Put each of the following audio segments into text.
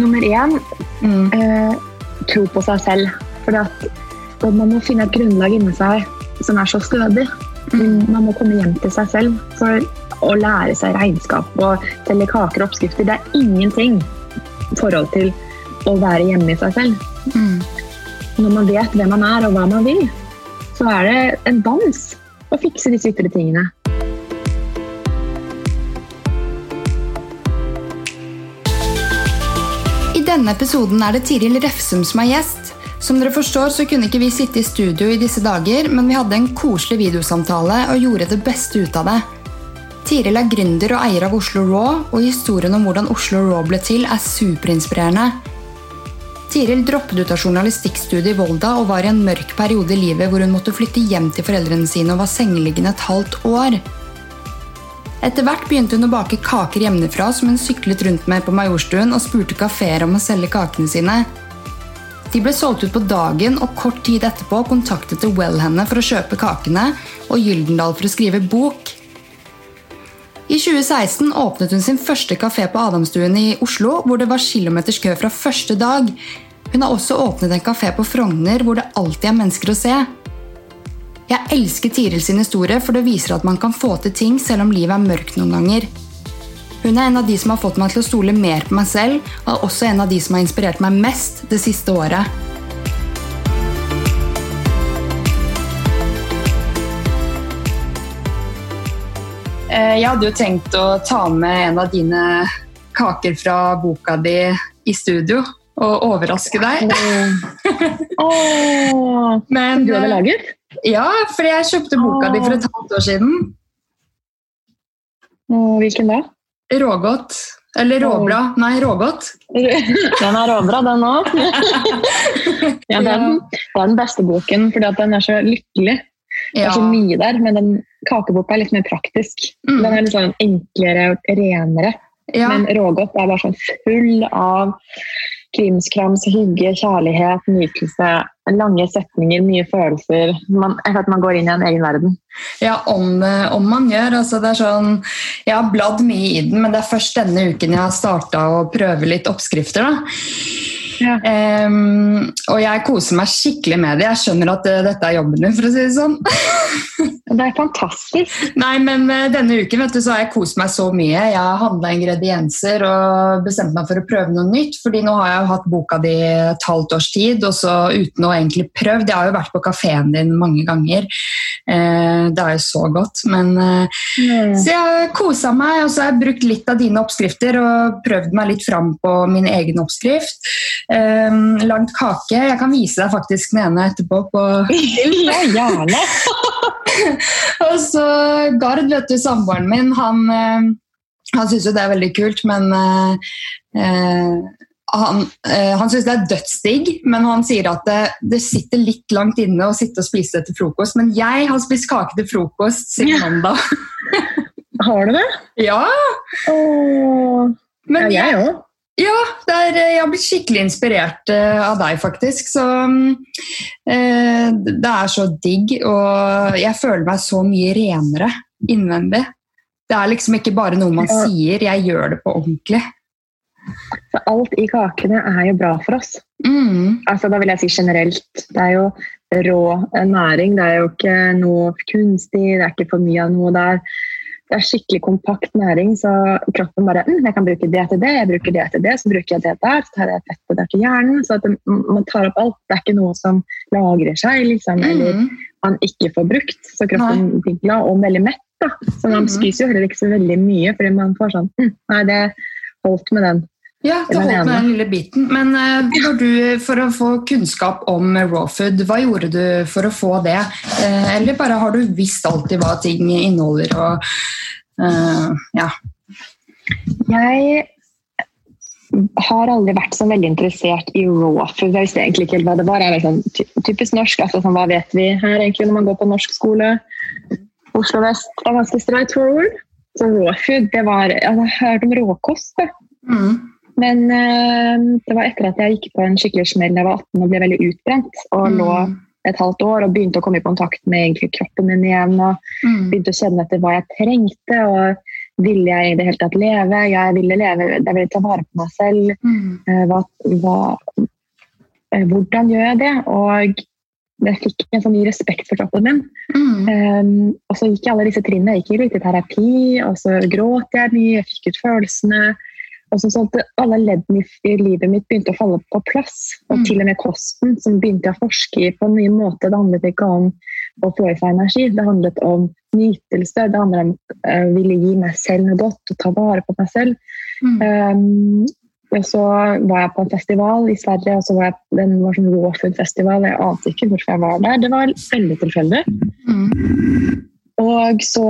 nummer én mm. eh, tro på seg selv. For man må finne et grunnlag inni seg som er så stødig. Mm. Man må komme hjem til seg selv for å lære seg regnskap og telle kaker og oppskrifter. Det er ingenting i forhold til å være hjemme i seg selv. Mm. Når man vet hvem man er og hva man vil, så er det en dans å fikse disse ytre tingene. Denne episoden er det Tiril Refsum som er gjest. Som dere forstår, så kunne ikke vi sitte i studio i disse dager, men vi hadde en koselig videosamtale og gjorde det beste ut av det. Tiril er gründer og eier av Oslo Raw, og historien om hvordan Oslo Raw ble til, er superinspirerende. Tiril droppet ut av journalistikkstudiet i Volda og var i en mørk periode i livet hvor hun måtte flytte hjem til foreldrene sine og var sengeliggende et halvt år. Etter hvert begynte hun å bake kaker hjemmefra som hun syklet rundt med på Majorstuen og spurte kafeer om å selge kakene sine. De ble solgt ut på dagen, og kort tid etterpå kontaktet The Well henne for å kjøpe kakene og Gyldendal for å skrive bok. I 2016 åpnet hun sin første kafé på Adamstuen i Oslo, hvor det var kilometers kø fra første dag. Hun har også åpnet en kafé på Frogner, hvor det alltid er mennesker å se. Jeg elsker Tiril sin historie, for det viser at man kan få til ting selv om livet er mørkt noen ganger. Hun er en av de som har fått meg til å stole mer på meg selv, og er også en av de som har inspirert meg mest det siste året. Eh, jeg hadde jo tenkt å ta med en av dine kaker fra boka di i studio og overraske deg. Oh. Men, du hadde laget? Ja, fordi jeg kjøpte boka di for et halvt år siden. Hvilken da? Rågodt. Eller råbra. Nei, rågodt. Den er råbra, den òg. ja, det, er den beste boken, fordi den er så lykkelig. Det er så mye der, men den kakeboka er litt mer praktisk. Mm. Den er litt sånn enklere og renere. Ja. Men rågodt er bare sånn full av krimskrams, hygge, kjærlighet, nytelse. Lange setninger, mye følelser. Man, at man går inn i en egen verden. Ja, om, om man gjør. Altså, det er sånn, jeg har bladd mye i den, men det er først denne uken jeg har starta å prøve litt oppskrifter. da. Ja. Um, og jeg koser meg skikkelig med det. Jeg skjønner at uh, dette er jobben din, for å si det sånn. det er fantastisk. Nei, men uh, denne uken vet du, så har jeg kost meg så mye. Jeg har handla ingredienser og bestemt meg for å prøve noe nytt. fordi nå har jeg hatt boka di et halvt års tid, og så uten å egentlig prøvd. Jeg har jo vært på kafeen din mange ganger. Uh, det er jo så godt. Men, mm. Så jeg har kosa meg, og så har jeg brukt litt av dine oppskrifter og prøvd meg litt fram på min egen oppskrift um, lagd kake. Jeg kan vise deg faktisk den ene etterpå. på Ja, gjerne! og så Gard, vet du, samboeren min, han, uh, han syns jo det er veldig kult, men uh, uh, han, øh, han syns det er dødsdigg, men han sier at det, det, sitter litt langt inne å sitte og spise det til frokost. Men jeg har spist kake til frokost siden mandag. har du det? Ja. Åh. Men ja, jeg òg. Ja, er, eh, jeg har blitt skikkelig inspirert uh, av deg, faktisk. Så uh, det er så digg, og jeg føler meg så mye renere innvendig. Det er liksom ikke bare noe man sier, jeg gjør det på ordentlig. Så alt i kakene er jo bra for oss. Mm. Altså, da vil jeg si generelt. Det er jo rå næring. Det er jo ikke noe kunstig, det er ikke for mye av noe der det er skikkelig kompakt næring, så kroppen bare mm, jeg kan bruke det til det, jeg bruker det til det, så bruker jeg det der, så tar jeg fettet der til hjernen. Så at man tar opp alt. Det er ikke noe som lagrer seg, liksom, mm. eller man ikke får brukt. Så kroppen blir glad og veldig mett. Da. Så man mm. spiser jo heller ikke så veldig mye, fordi man får sånn mm, Nei, det holdt med den. Ja, det holdt med den lille biten. Men uh, du, for å få kunnskap om raw food, hva gjorde du for å få det? Uh, eller bare har du visst alltid hva ting inneholder og uh, ja. Jeg har aldri vært så veldig interessert i raw food. Jeg visste egentlig ikke hva det var. Jeg er sånn typisk norsk. altså sånn, Hva vet vi her egentlig når man går på norsk skole? Oslo vest er ganske straight forward. Så raw food, det var Jeg har hørt om råkost. Mm. Men uh, det var etter at jeg gikk på en skikkelig smell da jeg var 18 og ble veldig utbrent. Og mm. lå et halvt år og begynte å komme i kontakt med kroppen min igjen. og mm. Begynte å kjenne etter hva jeg trengte. og ville jeg i det hele tatt leve? Jeg ville leve, jeg ville ta vare på meg selv. Mm. Eh, hva, hva, eh, hvordan gjør jeg det? Og jeg fikk en sånn ny respekt for kroppen min. Mm. Um, og så gikk jeg alle disse trinnene. Jeg gikk litt i terapi, og så gråt jeg mye, jeg fikk ut følelsene. Og så sånn at Alle leddene i livet mitt begynte å falle på plass. Og mm. til og med kosten, som begynte å forske i på en ny måte. Det handlet ikke om å få i seg energi, det handlet om nytelse. Det handlet om å uh, ville gi meg selv noe godt og ta vare på meg selv. Mm. Um, og så var jeg på en festival i Sverige, og så var jeg, den var sånn raw food-festival. Jeg ante ikke hvorfor jeg var der. Det var veldig tilfeldig. Mm. Og så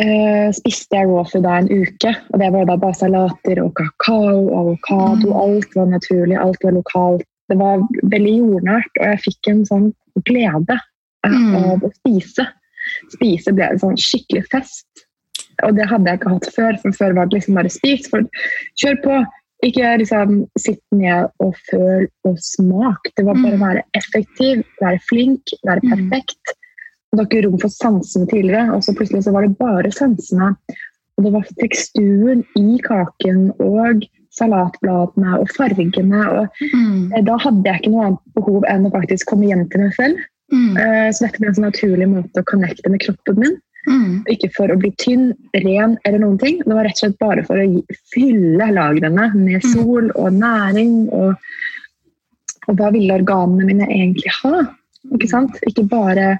uh, spiste jeg raw food da en uke. og Det var da bare salater og kakao avokado. Mm. Alt var naturlig, alt var lokalt. Det var veldig jordnært, og jeg fikk en sånn glede mm. av å spise. Spise ble en sånn skikkelig fest. Og det hadde jeg ikke hatt før, for før var det liksom bare spis. For kjør på! Ikke liksom sitt ned og føl og smak. Det var bare å mm. være effektiv, være flink, være mm. perfekt. Det var ikke rom for sansene tidligere, og så plutselig så var det bare sansene. Og det var teksturen i kaken og salatbladene og fargene. Og mm. Da hadde jeg ikke noe annet behov enn å faktisk komme hjem til meg selv. Mm. Eh, så dette ble en sånn naturlig måte å connecte med kroppen min. Mm. Ikke for å bli tynn, ren eller noen ting. Det var rett og slett bare for å fylle lagrene med mm. sol og næring. Og, og hva ville organene mine egentlig ha? Ikke sant? Ikke bare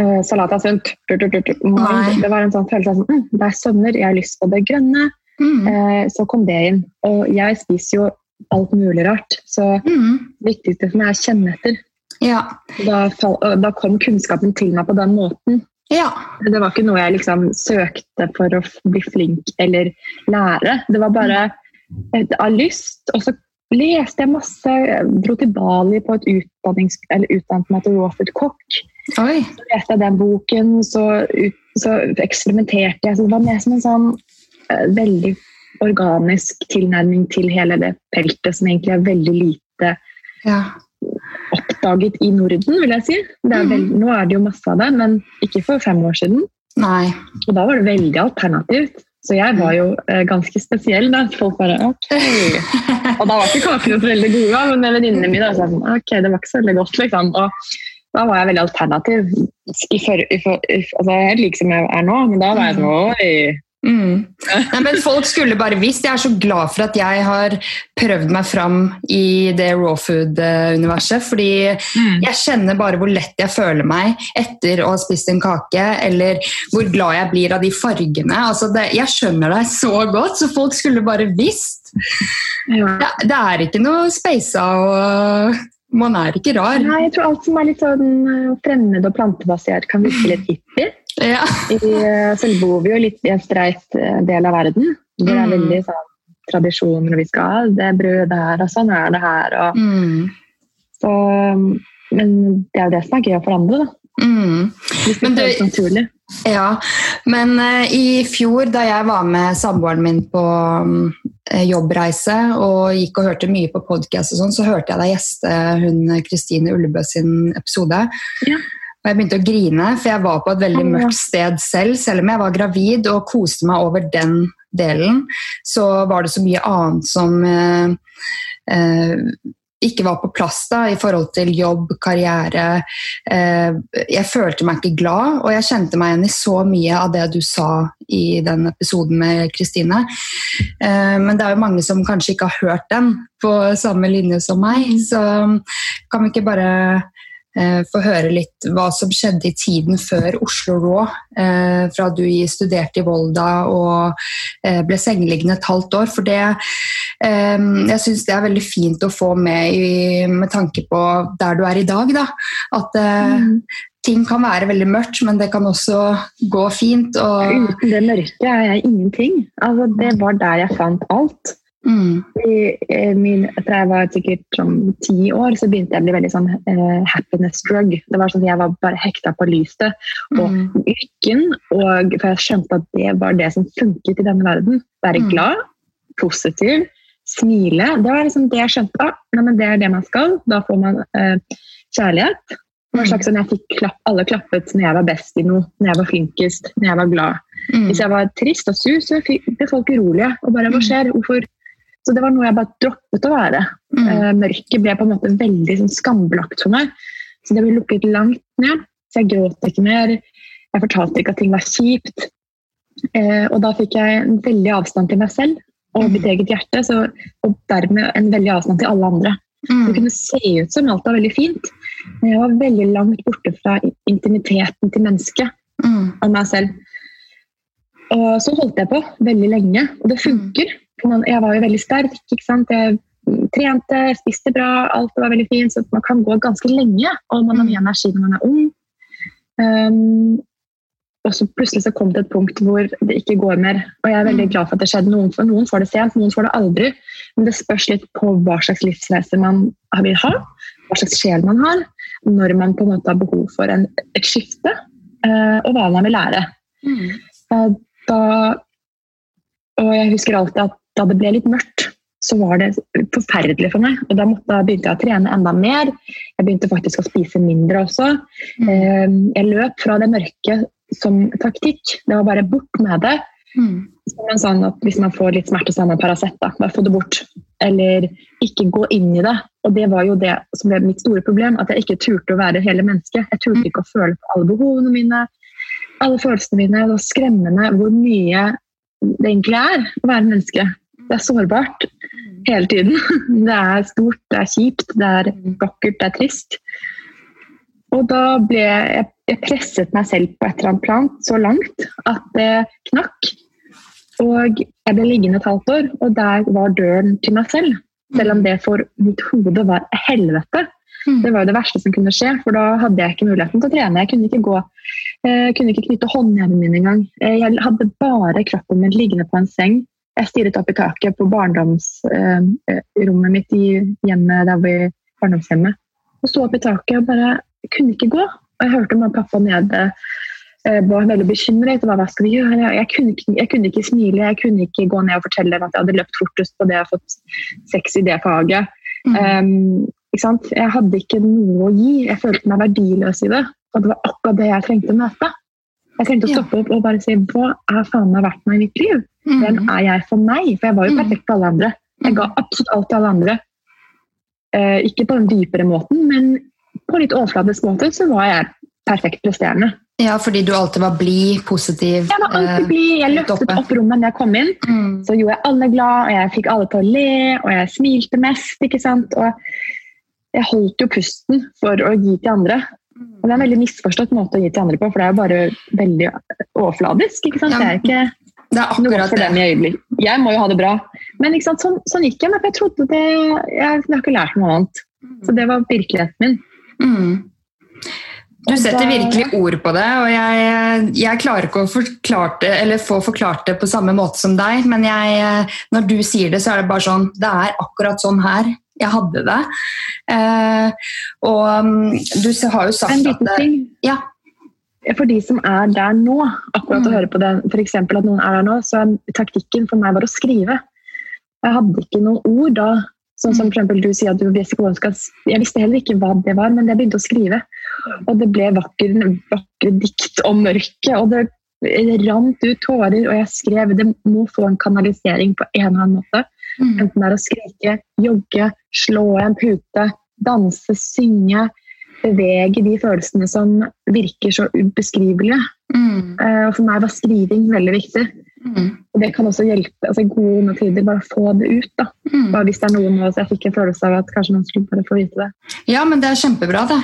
uh, salat er sunt. Det var en sånn følelse av sånn, mm, det er sommer, jeg har lyst på det grønne. Mm. Uh, så kom det inn. Og jeg spiser jo alt mulig rart. Så mm. det viktigste for meg er å kjenne etter. Ja. Da, da, kom kunnskapen til meg på den måten. Ja. Det var ikke noe jeg liksom søkte for å bli flink eller lære. Det var bare av lyst. Og så leste jeg masse. Dro til Bali på et utdannings, eller utdannet meg til Rawfood kokk. Så leste jeg den boken, så, så, eksperimenterte jeg. Så det var mer som en sånn uh, veldig organisk tilnærming til hele det peltet som egentlig er veldig lite ja oppdaget i Norden, vil jeg si. Er vel, mm. nå er det jo masse av det, men ikke for fem år siden. Nei. Og da var det veldig alternativt. Så jeg var jo eh, ganske spesiell. da. Folk bare ok. Og da var ikke kakene så veldig gode, men venninnene mine sa sånn ok, det var ikke så veldig godt. liksom. Og da var jeg veldig alternativ. I for, i for, i, altså, Helt lik som jeg er nå, men da var jeg sånn oi, Mm. Nei, men folk skulle bare visst. Jeg er så glad for at jeg har prøvd meg fram i det raw food-universet. Fordi mm. jeg kjenner bare hvor lett jeg føler meg etter å ha spist en kake. Eller hvor glad jeg blir av de fargene. Altså det, jeg skjønner deg så godt, så folk skulle bare visst. Ja. Det, det er ikke noe speisa og man er ikke rar. Nei, jeg tror alt som er litt sånn eh, fremmed og plantebasert, kan virke litt hippie. Ja. I, eh, selv bor vi jo litt i en streit eh, del av verden. Det er mm. veldig sånn tradisjoner vi skal ha. Det er brød der, og sånn er det her. Og, mm. så, men det er jo det som er gøy å forandre, da. Mm. Hvis det føles naturlig. Ja, men uh, i fjor da jeg var med samboeren min på um, jobbreise og gikk og hørte mye på podkast, sånn, så hørte jeg deg gjeste hun Kristine Ullebø sin episode. Ja. Og jeg begynte å grine, for jeg var på et veldig mørkt sted selv. Selv om jeg var gravid og koste meg over den delen, så var det så mye annet som uh, eh, ikke var på plass da, i forhold til jobb, karriere. Eh, jeg følte meg ikke glad, og jeg kjente meg igjen i så mye av det du sa i den episoden med Kristine. Eh, men det er jo mange som kanskje ikke har hørt den på samme linje som meg, så kan vi ikke bare få høre litt hva som skjedde i tiden før Oslo Raw. Eh, fra du studerte i Volda og eh, ble sengeliggende et halvt år. For det Jeg syns det er veldig fint å få med med tanke på der du er i dag. Da. At mm. ting kan være veldig mørkt, men det kan også gå fint. Og Uten det mørke er jeg ingenting. Altså, det var der jeg fant alt. Mm. I, eh, min, fra jeg var sikkert sånn ti år, så begynte jeg å bli veldig sånn uh, happiness drug. Det var sånn at Jeg var bare hekta på lyset og mm. lykken. Og, for jeg skjønte at det var det som funket i denne verden. Være mm. glad, positiv, smile. Det var liksom det jeg skjønte. Nei, det er det man skal. Da får man uh, kjærlighet. Slags sånn Jeg fikk klapp, alle klappet når jeg var best i noe, når jeg var flinkest, når jeg var glad. Mm. Hvis jeg var trist og sur, så ble folk urolige. og bare, hva mm. skjer? Hvorfor? Så det var noe jeg bare droppet å være. Mm. Uh, mørket ble på en måte veldig sånn, skambelagt for meg. Så det ble lukket langt ned. Så jeg gråt ikke mer. Jeg fortalte ikke at ting var kjipt. Uh, og da fikk jeg en veldig avstand til meg selv og mitt eget hjerte, så, og dermed en veldig avstand til alle andre. Mm. Det kunne se ut som alt var veldig fint, men jeg var veldig langt borte fra intimiteten til mennesket mm. og meg selv. Og så holdt jeg på veldig lenge, og det funker. Jeg var jo veldig sterk. ikke sant? Jeg trente, spiste bra, alt var veldig fint. Så man kan gå ganske lenge, og man har mye energi når man er ung. Um, og så plutselig så kom det et punkt hvor det ikke går mer. Og jeg er veldig glad for at det skjedde. Noen, for noen får det sent, noen får det aldri. Men det spørs litt på hva slags livsreise man vil ha, hva slags sjel man har, når man på en måte har behov for en, et skifte, og hva man vil lære. Mm. Da, og jeg husker alltid at da det ble litt mørkt, så var det forferdelig for meg. Og da måtte, begynte jeg å trene enda mer. Jeg begynte faktisk å spise mindre også. Mm. Ehm, jeg løp fra det mørke som taktikk. Det var bare bort med det. Mm. Sånn at Hvis man får litt smerte, så har man Paracet. Bare få det bort. Eller ikke gå inn i det. Og det var jo det som ble mitt store problem. At jeg ikke turte å være hele mennesket. Jeg turte mm. ikke å føle på alle behovene mine alle følelsene mine. Det var skremmende hvor mye det egentlig er å være menneske. Det er sårbart hele tiden. Det er stort, det er kjipt, det er vakkert, det er trist. Og da ble jeg, jeg presset meg selv på et eller annet plan så langt at det knakk. Og jeg ble liggende et halvt år, og der var døren til meg selv. Selv om det for mitt hode var helvete. Det var jo det verste som kunne skje, for da hadde jeg ikke muligheten til å trene. Jeg kunne ikke gå, jeg eh, kunne ikke knytte håndjernene mine engang. Eh, jeg hadde bare kroppen min liggende på en seng. Jeg stirret opp i taket på barndomsrommet eh, mitt i hjemmet der vi barndomshjemmet. Og sto opp i taket og bare kunne ikke gå. Og jeg hørte mamma og pappa nede var veldig bekymret. Hva, hva skal vi gjøre? Jeg kunne, ikke, jeg kunne, ikke, smile, jeg kunne ikke gå ned og fortelle at jeg hadde løpt fortest på det jeg har fått sex i det faget. Mm. Um, jeg hadde ikke noe å gi. Jeg følte meg verdiløs i det. Og det var akkurat det jeg trengte å møte. Jeg trengte å stoppe opp og bare si hva er faen meg verdt meg i mitt liv? Mm. Hvem er jeg for meg? For jeg var jo mm. perfekt for alle andre. Jeg ga absolutt alt til alle andre. Eh, ikke på den dypere måten, men på litt overfladisk måte så var jeg perfekt presterende. Ja, fordi du alltid var blid, positiv. Jeg var alltid blid. Jeg eh, løftet opp rommet når jeg kom inn. Mm. Så gjorde jeg alle glad, og jeg fikk alle til å le, og jeg smilte mest. ikke sant? Og jeg holdt jo pusten for å gi til andre. Og Det er en veldig misforstått måte å gi til andre på, for det er jo bare veldig overfladisk. ikke sant? Ja, det er ikke det er akkurat for dem i øyeblikk. Jeg må jo ha det bra. Men ikke sant? Sånn, sånn gikk jeg, for jeg trodde det Jeg, jeg har ikke lært noe annet. Så det var virkeligheten min. Mm. Du setter virkelig ord på det, og jeg, jeg klarer ikke å forklare det, eller få forklart det på samme måte som deg, men jeg, når du sier det, så er det bare sånn Det er akkurat sånn her jeg hadde det. Eh, og mm, du har jo sagt en liten at ting. Ja. For de som er der nå, akkurat mm. å høre på det, f.eks. at noen er der nå, så taktikken for meg var å skrive. Jeg hadde ikke noen ord da. Sånn som for for du sier at du Jeg visste heller ikke hva det var, men jeg begynte å skrive. Og det ble vakre, vakre dikt om mørket. Og det rant ut tårer, og jeg skrev. Det må få en kanalisering på en eller annen måte. Mm. Enten det er å skrike, jogge, slå i en pute, danse, synge. Bevege de følelsene som virker så ubeskrivelige. Mm. Uh, for meg var skriving veldig viktig. Mm. Og det kan også hjelpe altså gode tider. Bare få det ut. da. Mm. Bare hvis det er noen av oss, jeg fikk en følelse av at kanskje noen skulle bare få vite det. Ja, men det er kjempebra. det.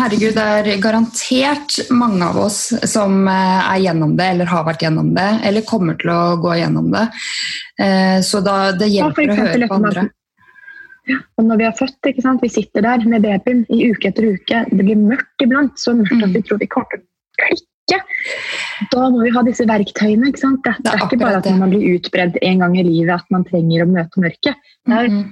herregud, det er garantert mange av oss som eh, er gjennom det, eller har vært gjennom det, eller kommer til å gå gjennom det. Eh, så da, det hjelper å høre på andre. Ja, og når vi er født, ikke sant? vi sitter der med babyen i uke etter uke. Det blir mørkt iblant, så mørkt at vi mm. tror vi kommer til å klikke da må vi ha disse verktøyene. ikke sant? Det, det er, ikke bare at man blir utbredd en gang i livet at man trenger å møte mørket. Det er mm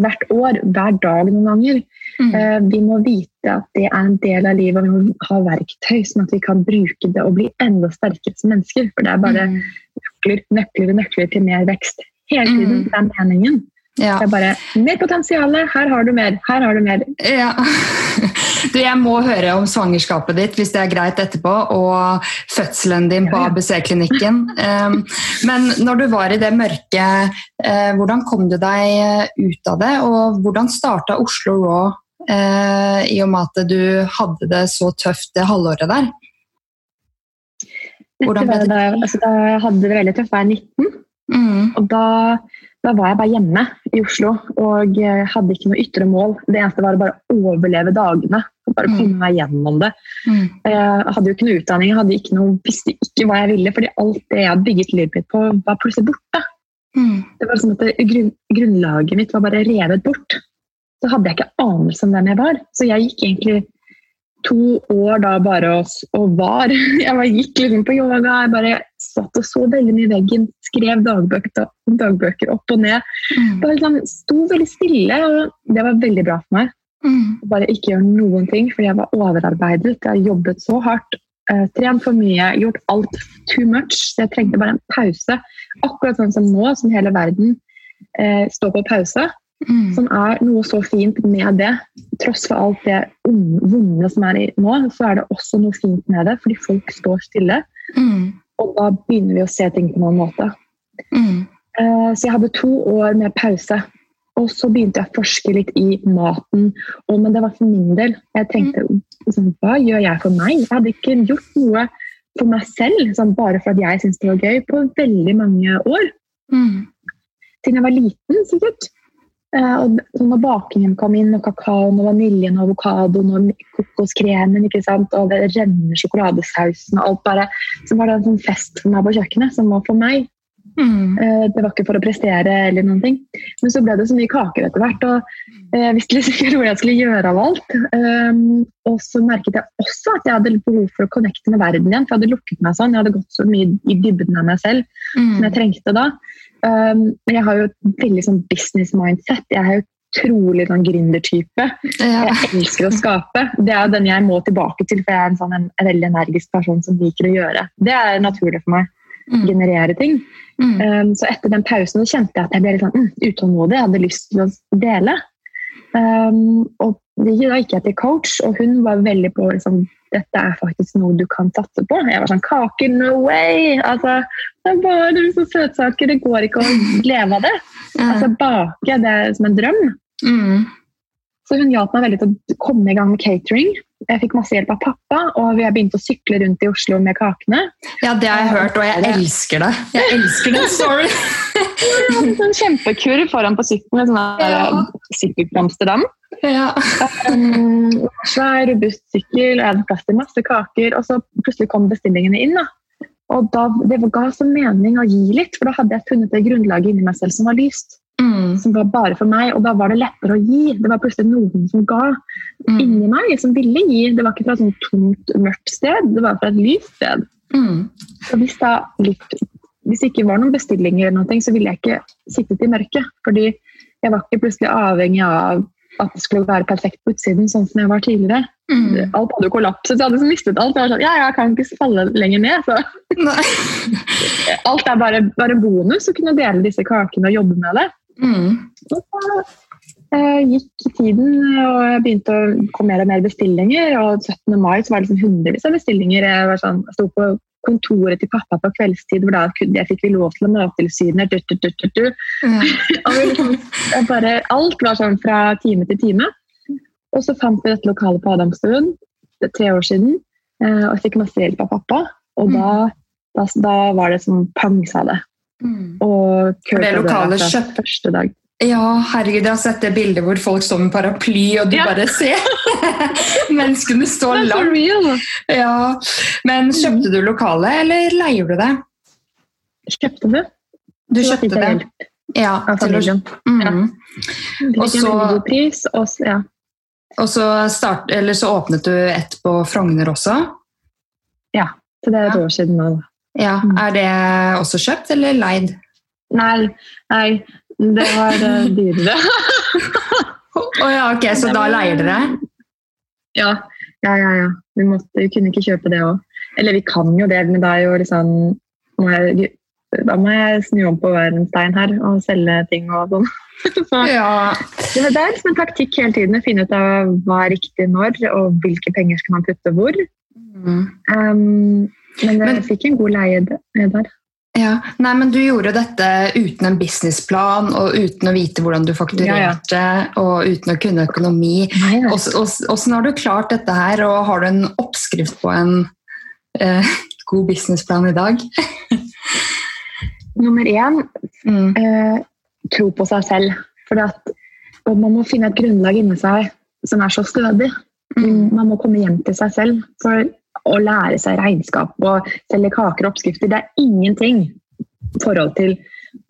hvert år, hver dag noen ganger. Mm. Uh, vi må vite at det er en del av livet, og vi må ha verktøy sånn at vi kan bruke det og bli enda sterkere som mennesker. For det er bare mm. nøkler, nøkler og nøkler til mer vekst hele tiden. Mm. Det er meningen. Ja. Det er bare mer potensial, her har du mer, her har du mer. Ja. Du, jeg må høre om svangerskapet ditt hvis det er greit etterpå, og fødselen din på ABC-klinikken. Men når du var i det mørket, uh, hvordan kom du deg ut av det? Og hvordan starta Oslo Raw, uh, i og med at du hadde det så tøft det halvåret der? Hvordan ble det? Da, altså, da jeg hadde det veldig tøft, var jeg 19. Mm. Og da da var jeg bare hjemme i Oslo og hadde ikke noe ytre mål. Det eneste var å bare overleve dagene. og Bare mm. komme meg gjennom det. Mm. Jeg hadde jo ikke noe utdanning, jeg hadde ikke noe, visste ikke hva jeg ville. fordi alt det jeg hadde bygget livet mitt på, var plutselig borte. Mm. Det var sånn at det, grunn, Grunnlaget mitt var bare revet bort. Så hadde jeg ikke anelse om hvem jeg var. Så jeg gikk egentlig to år da bare og, og var. Jeg bare gikk liksom på yoga. jeg bare satt og så veldig mye i veggen, skrev dagbøker, dagbøker opp og ned. Mm. Bare liksom, sto veldig stille, og det var veldig bra for meg. Mm. Bare ikke gjøre noen ting, fordi jeg var overarbeidet. Jeg har jobbet så hardt, eh, trent for mye, gjort alt too much. Så jeg trengte bare en pause. Akkurat sånn som nå, som hele verden eh, står på pause. Mm. Som er noe så fint med det. Tross for alt det vonde som er i nå, så er det også noe fint med det, fordi folk står stille. Mm. Og da begynner vi å se ting på en annen måte. Mm. Uh, så jeg hadde to år med pause. Og så begynte jeg å forske litt i maten. Og, men det var for min del. Jeg tenkte liksom, hva gjør jeg for meg? Jeg hadde ikke gjort noe for meg selv sånn, bare fordi jeg syntes det var gøy, på veldig mange år. Mm. Siden jeg var liten, sikkert. Uh, og når bakingen kom inn, og kakaoen og vaniljen og avokadoen og kokoskremen og det renner sjokoladesausen og alt bare, Så var det en sånn fest for meg på kjøkkenet som var for meg. Mm. Uh, det var ikke for å prestere eller noen ting. Men så ble det så mye kaker etter hvert. og uh, Jeg visste liksom ikke hvor jeg skulle gjøre av alt. Um, og så merket jeg også at jeg hadde behov for å connecte med verden igjen. For jeg hadde lukket meg sånn. Jeg hadde gått så mye i dybden av meg selv mm. som jeg trengte da. Um, jeg har jo et veldig sånn business mindset. Jeg er jo utrolig sånn gründertype. Ja. Jeg elsker å skape. Det er jo den jeg må tilbake til, for jeg er en, sånn, en, en veldig energisk person som liker å gjøre. Det er naturlig for meg. Mm. Generere ting. Mm. Um, så etter den pausen kjente jeg at jeg ble litt sånn, mm, utålmodig. Jeg hadde lyst til å dele. Um, og da gikk jeg til coach, og hun var veldig på liksom, dette er faktisk noe du kan satse på. Jeg var sånn Kake, no way! Altså, det er bare så søtsaker. Det går ikke å leve av det. Altså, Bake det er som en drøm. Mm. Så hun hjalp meg veldig til å komme i gang med catering. Jeg fikk masse hjelp av pappa, og vi har begynt å sykle rundt i Oslo med kakene. Ja, det har jeg hørt, og jeg elsker det. Jeg elsker det, sorry! en sånn kjempekurv foran på sykkelen, sånn ja. sykkel Amsterdam. Ja. um, svær, robust sykkel, jeg hadde plass til masse kaker. Og så plutselig kom bestillingene inn. da. Og da, Det ga så mening å gi litt, for da hadde jeg funnet det grunnlaget inni meg selv som var lyst. Mm. Som var bare for meg, og da var det lettere å gi. Det var plutselig noen som ga mm. inni meg, som ville gi. Det var ikke fra et sånt tomt, mørkt sted, det var fra et lyst sted. Mm. Så hvis, da, hvis det ikke var noen bestillinger, eller noe, så ville jeg ikke sittet i mørket. fordi jeg var ikke plutselig avhengig av at det skulle være perfekt på utsiden, sånn som jeg var tidligere. Mm. Alt hadde jo kollapset, så jeg hadde mistet alt. Jeg var sånn, ja, jeg kan ikke falle lenger ned. Så. alt er bare, bare, bonus å kunne dele disse kakene og jobbe med det. Mm. Så eh, gikk tiden, og jeg begynte å få mer og mer bestillinger. Og 17. mai så var det liksom hundrevis av bestillinger. Jeg, var sånn, jeg sto på kontoret til pappa på kveldstid, hvor da jeg fikk vi lov til å Mattilsynet mm. liksom, bare, Alt var sånn fra time til time. Og så fant vi dette lokalet på Adamstuen tre år siden, eh, og jeg fikk masse hjelp av pappa. Og mm. da, da, da, var det som pang, sa det. Mm. Og For det lokale kjøpt første dag. Ja, herregud, jeg har sett det bildet hvor folk står med paraply, og du ja. bare ser menneskene stå langt. Ja. Men kjøpte du lokale, eller leier du det? Kjøpte det. Du kjøpte det? Ja, til å mm. ja. Pris, ja. og så, start, så, åpnet du et på Frogner også? Ja, så det er et år siden nå. Ja, mm. Er det også kjøpt eller leid? Nei, nei det var uh, dyrere. Å oh, ja, ok, så da leier dere? Ja. Ja, ja, ja. Vi, måtte, vi kunne ikke kjøpe det òg. Eller vi kan jo det, men da er jo liksom da må jeg snu om på hver stein her og selge ting og sånn. Så ja. det er liksom en taktikk hele tiden å finne ut av hva er riktig når, og hvilke penger skal man putte hvor. Mm. Um, men jeg fikk en god leie der. Ja, Nei, men Du gjorde dette uten en businessplan og uten å vite hvordan du fakturerte ja, ja. og uten å kunne økonomi. Hvordan har du klart dette her, og har du en oppskrift på en eh, god businessplan i dag? Nummer én mm. eh, tro på seg selv. For at, man må finne et grunnlag inni seg som er så stødig. Mm. Man må komme hjem til seg selv for å lære seg regnskap og selge kaker og oppskrifter. Det er ingenting i forhold til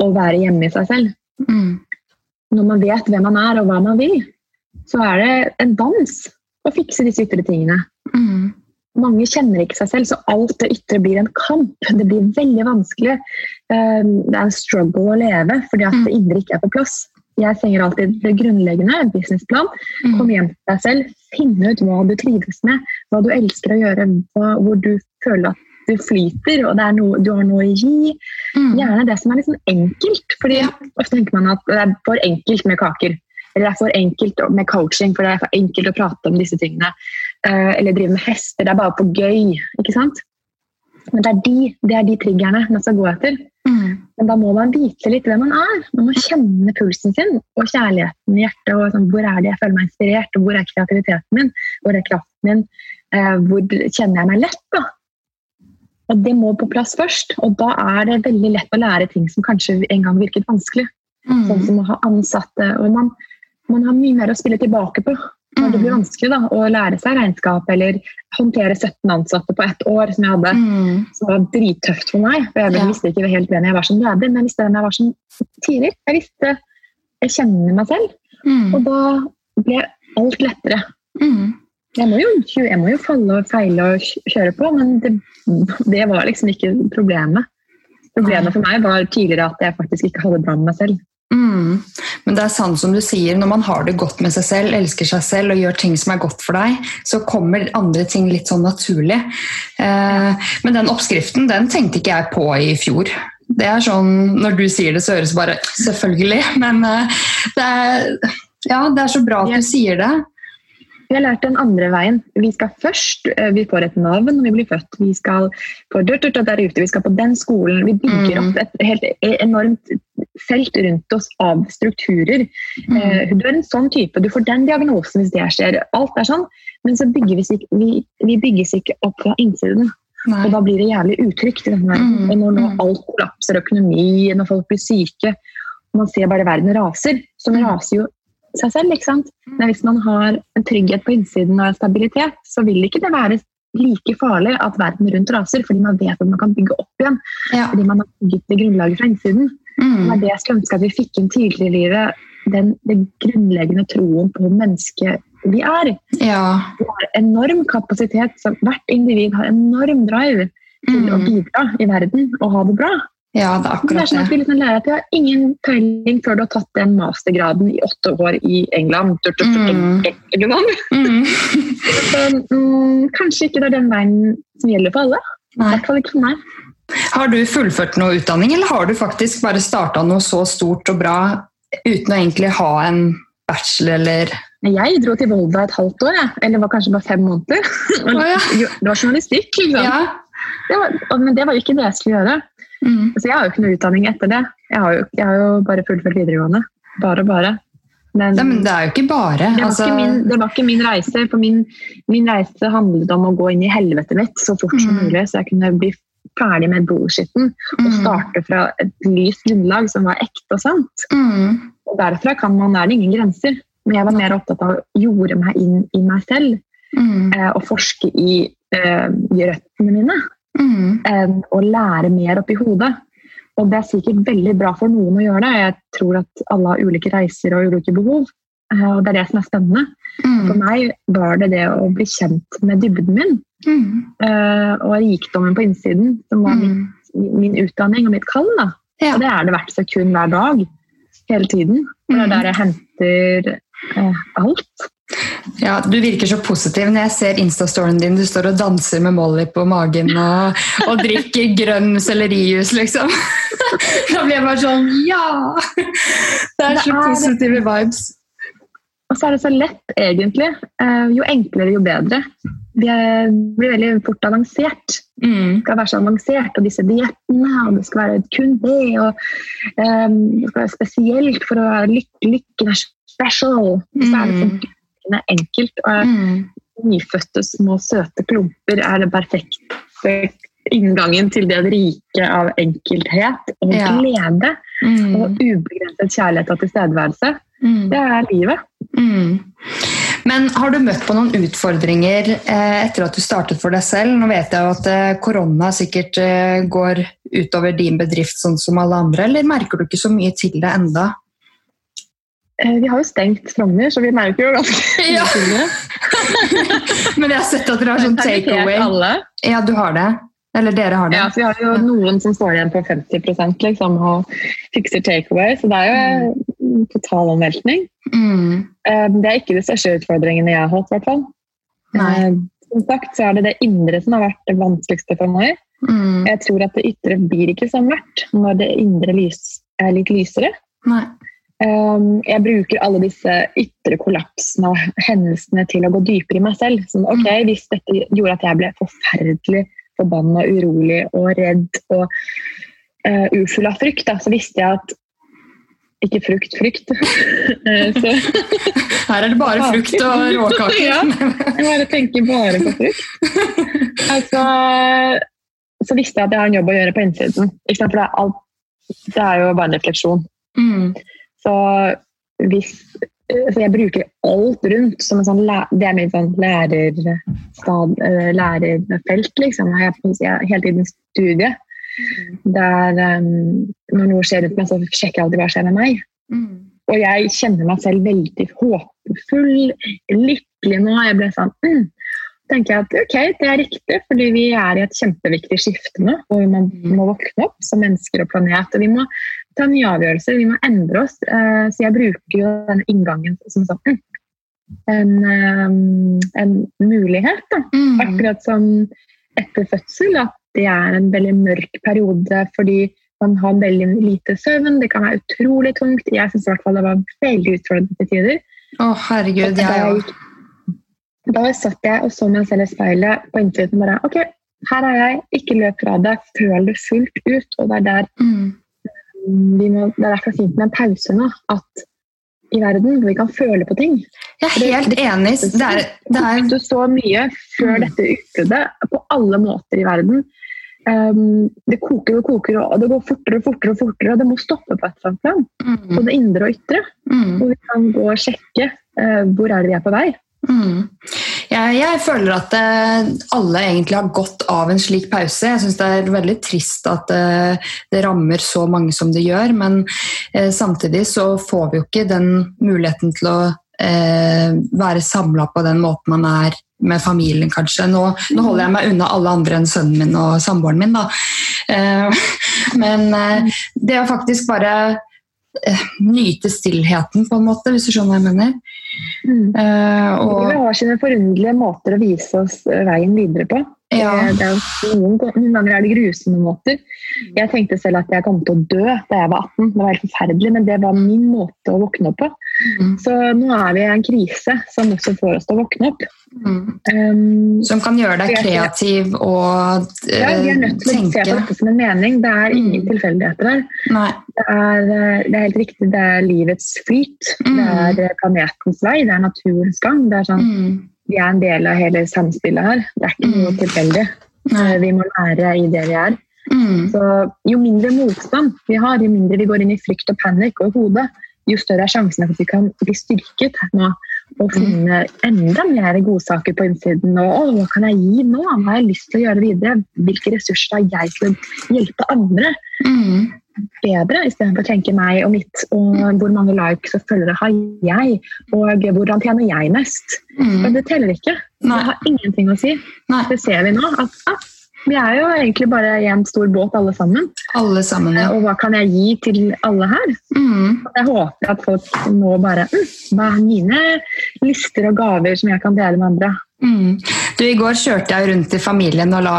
å være hjemme i seg selv. Mm. Når man vet hvem man er og hva man vil, så er det en dans å fikse disse ytre tingene. Mm. Mange kjenner ikke seg selv, så alt det ytre blir en kamp. Det blir veldig vanskelig. Eh, det er en struggle å leve fordi at det indre ikke er på plass. Jeg sier alltid det grunnleggende, en businessplan. Mm. Kom hjem til deg selv, finne ut hva du trives med, hva du elsker å gjøre, hva, hvor du føler at du flyter og noe, du har noe å gi. Mm. Gjerne det som er sånn enkelt. fordi ja. Ofte tenker man at det er for enkelt med kaker. Eller det er for enkelt med coaching, for det er for enkelt å prate om disse tingene. Uh, eller drive med hester. Det er bare for gøy. ikke sant? Men det er de, det er de triggerne man skal gå etter. Mm. Men da må man vite litt hvem man er. Man må kjenne pulsen sin og kjærligheten i hjertet. og sånn, Hvor er det jeg føler meg inspirert, og hvor er kreativiteten min? Hvor er kraften min? Eh, hvor kjenner jeg meg lett? da? Og Det må på plass først. Og da er det veldig lett å lære ting som kanskje en gang virket vanskelig. Mm. Sånn som å ha ansatte. og man, man har mye mer å spille tilbake på når det blir mm. vanskelig da, å lære seg regnskap eller håndtere 17 ansatte på ett år, som jeg hadde, mm. som var drittøft for meg. for Jeg ja. visste ikke helt hvem jeg var som leder, men jeg visste hvem jeg var som Tiril. Jeg visste Jeg kjenner meg selv. Mm. Og da ble alt lettere. Mm. Jeg, må jo, jeg må jo falle og feile og kjøre på, men det, det var liksom ikke problemet. Problemet for meg var tidligere at jeg faktisk ikke hadde det bra med meg selv. Mm. Men det er sant som du sier, når man har det godt med seg selv, elsker seg selv og gjør ting som er godt for deg, så kommer andre ting litt sånn naturlig. Eh, men den oppskriften den tenkte ikke jeg på i fjor. Det er sånn, Når du sier det, så høres det bare selvfølgelig, men eh, det, er, ja, det er så bra at du sier det. Vi har lært den andre veien. Vi skal først, eh, vi får et navn når vi blir født. Vi skal på der ute, vi skal på den skolen. Vi bygger mm. opp et helt enormt felt rundt oss av strukturer. Mm. Eh, du er en sånn type, du får den diagnosen hvis det skjer. Alt er sånn. Men så bygges vi, vi, vi bygges ikke opp fra innsiden. Nei. Og da blir det jævlig utrygt i denne verden. Mm. Når, når mm. alt kollapser, økonomi, når folk blir syke, man ser bare verden raser, så mm. raser jo seg selv. ikke sant? Mm. Men hvis man har en trygghet på innsiden og en stabilitet, så vil ikke det være like farlig at verden rundt raser, fordi man vet at man kan bygge opp igjen. Ja. Fordi man har bygget det grunnlaget fra innsiden. Mm. Det er det jeg skulle ønske at vi fikk inn tidligere i livet. Den, den grunnleggende troen på mennesket vi er. Ja. Vi har enorm kapasitet. Så hvert individ har enorm drive til mm. å bidra i verden og ha det bra. Ja, det er akkurat det. Er sånn at vi liksom lærer at jeg har ingen peiling før du har tatt den mastergraden i åtte år i England. Mm. Mm. Så, mm, kanskje ikke det er den veien som gjelder for alle. I hvert fall ikke for meg. Har du fullført noe utdanning, eller har du faktisk bare starta noe så stort og bra uten å egentlig ha en bachelor, eller Jeg dro til Volda et halvt år, jeg. eller det var kanskje bare fem måneder. Oh, ja. Det var journalistikk, liksom. Ja. Det var, men det var jo ikke det jeg skulle gjøre. Mm. Så jeg har jo ikke noe utdanning etter det. Jeg har jo, jeg har jo bare fullført videregående. Bare og bare. Men, ja, men det er jo ikke bare. Det var, altså... ikke, min, det var ikke min reise. For min, min, reise handlet om å gå inn i helvetet mitt så fort som mm. mulig, så jeg kunne bli ferdig med bullshitten og mm. starte fra et lyst grunnlag som var ekte og sant. Mm. Og derfra kan man, er det ingen grenser. Men jeg var mer opptatt av å jorde meg inn i meg selv mm. eh, og forske i eh, røttene mine mm. enn å lære mer oppi hodet. Og det er sikkert veldig bra for noen å gjøre det. Jeg tror at alle har ulike reiser og ulike behov. Eh, og det er det som er spennende. Mm. For meg var det det å bli kjent med dybden min. Mm. Uh, og rikdommen på innsiden, som var min, mm. min utdanning og mitt kall. Ja. Og det er det hvert sekund hver dag. Hele tiden. Og det er mm. der jeg henter uh, alt. Ja, Du virker så positiv når jeg ser Insta-storyen din. Du står og danser med Molly på magen og, og drikker grønn sellerijus, liksom. Da blir jeg bare sånn Ja! Det er så positive vibes. Og så er det så lett, egentlig. Eh, jo enklere, jo bedre. Vi blir veldig fort avansert. Mm. Det skal være så avansert, og disse diettene, og det skal være kun det. og um, Det skal være spesielt for å være lykke, lykken er special. Så er det sånn er enkelt. Og mm. nyfødte små søte klumper er det perfekte inngangen til det rike av enkelthet og ja. glede. Mm. Og ubegrenset kjærlighet og tilstedeværelse. Mm. Det er livet. Mm. Men har du møtt på noen utfordringer eh, etter at du startet for deg selv? Nå vet jeg jo at eh, korona sikkert eh, går utover din bedrift sånn som alle andre, eller merker du ikke så mye til det enda? Vi har jo stengt Frogner, så vi merker jo ganske ja. Men jeg har sett at dere har sånn takeaway. Ja, du har det? Eller dere har det? Ja, vi har jo noen som står igjen på 50% liksom, og fikser takeaway. Så det er jo mm. total omveltning. Mm. Eh, det er ikke de største utfordringene jeg har hatt, i hvert fall. Eh, som sagt så er det det indre som har vært det vanskeligste for meg. Mm. Jeg tror at det ytre blir ikke så mørkt når det indre lys er litt lysere. Nei. Ehm, jeg bruker alle disse ytre kollapsene og hendelsene til å gå dypere i meg selv. Sånn, ok, mm. Hvis dette gjorde at jeg ble forferdelig forbanna, urolig og redd og uh, ufull av frykt, da, så visste jeg at ikke frukt, frykt. Eh, så, Her er det bare frukt og råkaker. ja, jeg bare tenker bare på frukt. Altså, så visste jeg at jeg har en jobb å gjøre på innsiden. For det er, alt, det er jo bare en refleksjon. Mm. Så hvis så jeg bruker alt rundt som en sånn Det er mitt sånn lærerstad, eh, lærerfelt, liksom. Jeg er hele tiden studie. Der um, når noe skjer rundt meg, så sjekker jeg alltid hva skjer med meg. Mm. Og jeg kjenner meg selv veldig håpefull, lykkelig nå. Jeg ble sånn mm. tenker jeg at ok, det er riktig, fordi vi er i et kjempeviktig skifte nå. Og vi må, mm. må våkne opp som mennesker og planet. Og vi må ta nye avgjørelser, vi må endre oss. Eh, så jeg bruker jo den inngangen som sånn en, eh, en mulighet. Da. Mm. Akkurat som etter fødsel, at det er en veldig mørk periode fordi man har veldig lite søvn. Det kan være utrolig tungt. Jeg syns det var veldig utfordrende til tider. Å, oh, herregud, ja. Da satt jeg og så meg selv i speilet på innsiden og bare Ok, her er jeg. Ikke løp fra det. Føl det fullt ut. Og det er der mm må, det er derfor fint med en pause nå. At i verden hvor vi kan føle på ting. Jeg er helt det, enig. Det er, det er... Du så mye før mm. dette utbruddet på alle måter i verden. Um, det koker og koker, og det går fortere og fortere, og fortere, og det må stoppe på et eller annet plan. Mm. Både indre og ytre. Mm. Hvor vi kan gå og sjekke uh, hvor er det vi er på vei. Mm. Jeg, jeg, føler at uh, alle egentlig har godt av en slik pause. Jeg syns det er veldig trist at uh, det rammer så mange som det gjør, men uh, samtidig så får vi jo ikke den muligheten til å være samla på den måten man er med familien, kanskje. Nå, nå, holder jeg meg unna alle andre enn sønnen min og samboeren min, da. men det å faktisk bare nyte stillheten, på en måte, hvis du skjønner hva jeg mener. Mm. Uh, og... Vi har sine forunderlige måter å vise oss veien videre på. Ja. Det er, noen, ganger er det grusomme måter. Jeg tenkte selv at jeg kom til å dø da jeg var 18. Det var helt forferdelig, men det var min måte å våkne opp på. Mm. Så nå er vi i en krise som også får oss til å våkne opp. Mm. Um, som kan gjøre deg kreativ og uh, ja, Vi er nødt til å se på dette som en mening. Det er ingen mm. tilfeldigheter her. Det er, eh, det er, helt riktig, det er livets flyt. Mm. Det er planetens vei, det er naturens gang. Det er sånn mm vi er en del av hele samspillet her. Det er ikke noe mm. tilfeldig. Eh, vi må lære i det vi er. Mm. Så Jo mindre motstand vi har, jo mindre vi går inn i frykt og panikk og i hodet, jo større er sjansen for at vi kan bli styrket nå og mm. finne enda mer godsaker på innsiden. Og, hva kan jeg gi nå? Hva har jeg lyst til å gjøre videre? Hvilke ressurser har jeg til å hjelpe andre? Mm bedre, istedenfor å tenke meg og mitt. Og hvor mange likes og følgere har jeg? Og hvordan tjener jeg mest? Mm. Men det teller ikke. Nei. Det har ingenting å si. Nei. Det ser vi nå. at ah, Vi er jo egentlig bare en stor båt alle sammen. Alle sammen, ja. Og hva kan jeg gi til alle her? Mm. Jeg håper at folk nå bare mm, Hva er mine lister og gaver som jeg kan dele med andre? Mm. Du, I går kjørte jeg rundt til familien og la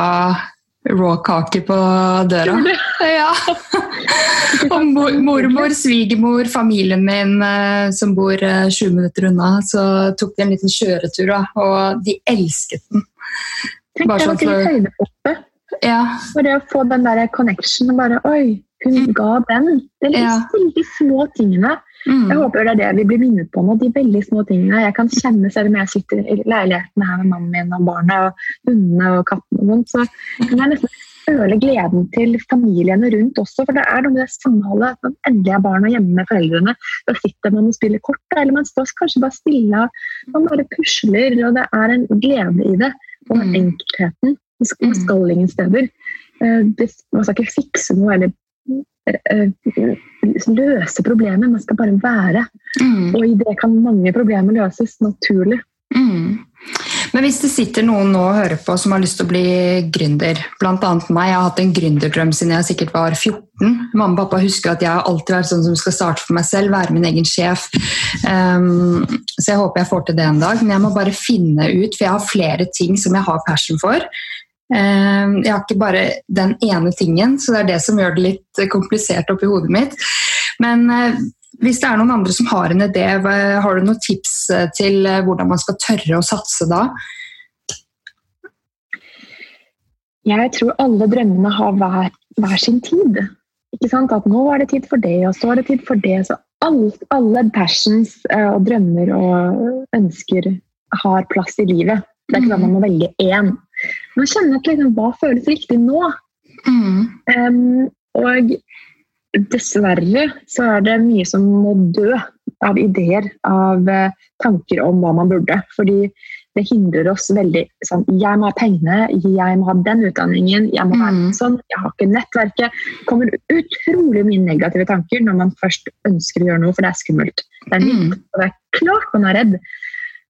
raw-kaker på døra. Ja. og mor, mormor, svigermor, familien min eh, som bor 20 eh, minutter unna, så tok de en liten kjøretur, og de elsket den. Tenk bare sånn for... høydepunktet. Ja. Det å få den der connection og bare Oi, hun mm. ga den. Det er de ja. veldig små tingene. Mm. Jeg håper det er det vi blir minnet på nå. De veldig små tingene. Jeg kan kjenne selv om jeg sitter i leiligheten her med mannen min og barna og hundene og kattene og sånt, så kan jeg nesten føle gleden til familiene rundt også. For det er noe med det samholdet. man endelig er barna hjemme med foreldrene, da sitter man og spiller kort, eller man står kanskje bare stille. Man bare pusler, og det er en glede i det og mm. enkelheten. Man mm. skal ingen steder. Eh, man skal ikke fikse noe eller eh, løse problemet, man skal bare være. Mm. Og i det kan mange problemer løses naturlig. Mm. Men hvis det sitter noen nå og hører på som har lyst til å bli gründer, bl.a. meg, jeg har hatt en gründerdrøm siden jeg sikkert var 14. Mamma og pappa husker at jeg har alltid vært sånn som skal starte for meg selv, være min egen sjef. Um, så jeg håper jeg får til det en dag. Men jeg må bare finne ut, for jeg har flere ting som jeg har passion for. Um, jeg har ikke bare den ene tingen, så det er det som gjør det litt komplisert oppi hodet mitt. Men uh, hvis det er noen andre som har en idé, har du noen tips eh, til eh, hvordan man skal tørre å satse da? Jeg tror alle drømmene har hver, hver sin tid. Ikke sant? At nå er det tid for det, og så er det tid for det. Så alle, alle passions eh, og drømmer og ønsker har plass i livet. Det er ikke sånn at man må velge én. Man kjenner at liksom, hva føles riktig nå. Mm. Um, og dessverre så er det mye som må dø av ideer, av eh, tanker om hva man burde. Fordi det hindrer oss veldig. Sånn, jeg må ha pengene, jeg må ha den utdanningen, jeg må være mm. sånn, jeg har ikke nettverket. Det kommer utrolig mye negative tanker når man først ønsker å gjøre noe, for det er skummelt. Det er nytt, mm. og det er klart man er redd.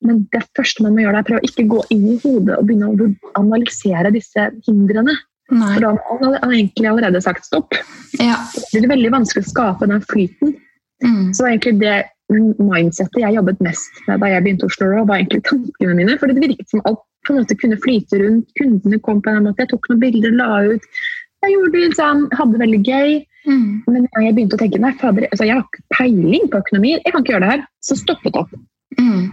Men det første man må gjøre, er å prøve å ikke gå inn i hodet og begynne å analysere disse hindrene. Nei. For da har han egentlig allerede sagt stopp. Ja. Det blir veldig vanskelig å skape den flyten. Mm. Så egentlig det mindsettet jeg jobbet mest med da jeg begynte Oslo Raw, var egentlig tankene mine. For det virket som alt på en måte kunne flyte rundt. Kundene kom på en måte. Jeg tok noen bilder, la ut. Jeg gjorde det sånn, hadde det veldig gøy. Mm. Men jeg begynte å tenke nei, fader, altså, jeg har ikke peiling på økonomi, jeg kan ikke gjøre det her. Så stoppet opp. Mm.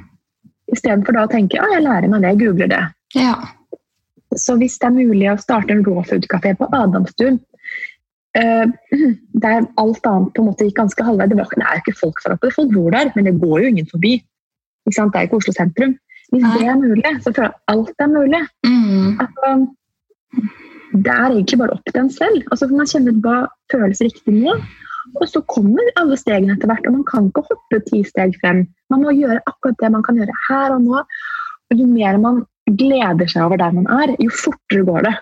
Istedenfor da å tenke ja, jeg lærer meg det, jeg googler det. Ja. Så hvis det er mulig å starte en raw food-kafé på Adamstuen uh, der alt annet på en måte gikk ganske halvveis Det, det er jo ikke folk der oppe, folk bor der, men det går jo ingen forbi. Det er ikke Oslo sentrum. Hvis Nei. det er mulig, så føler jeg at alt er mulig. Mm. Altså, det er egentlig bare opp til en selv. Altså, man kjenner hva føles riktig nå. Og så kommer alle stegene etter hvert, og man kan ikke hoppe ti steg frem. Man må gjøre akkurat det man kan gjøre her og nå. Og jo mer man gleder seg over der man er, jo fortere går det.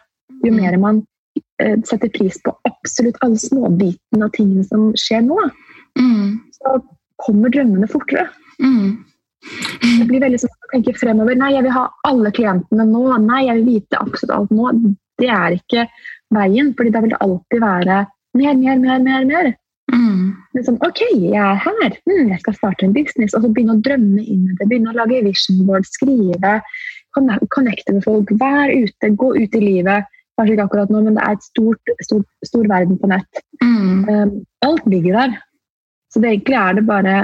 Jo mm. mer man eh, setter pris på absolutt alle småbitene av tingene som skjer nå, mm. så kommer drømmene fortere. Mm. Det blir veldig sånn å tenke fremover. Nei, jeg vil ha alle klientene nå. Nei, jeg vil vite absolutt alt nå. Det er ikke veien, fordi da vil det alltid være mer, mer, mer, mer. mer. Mm. Men sånn, OK, jeg er her. Mm, jeg skal starte en business. Og så begynne å drømme inn i det. Begynne å lage vision board, skrive connecte med folk. Vær ute, gå ut i livet. Kanskje ikke akkurat nå, men det er et stort, stort, stor verden på nett. Mm. Um, alt ligger der. Så det egentlig er det bare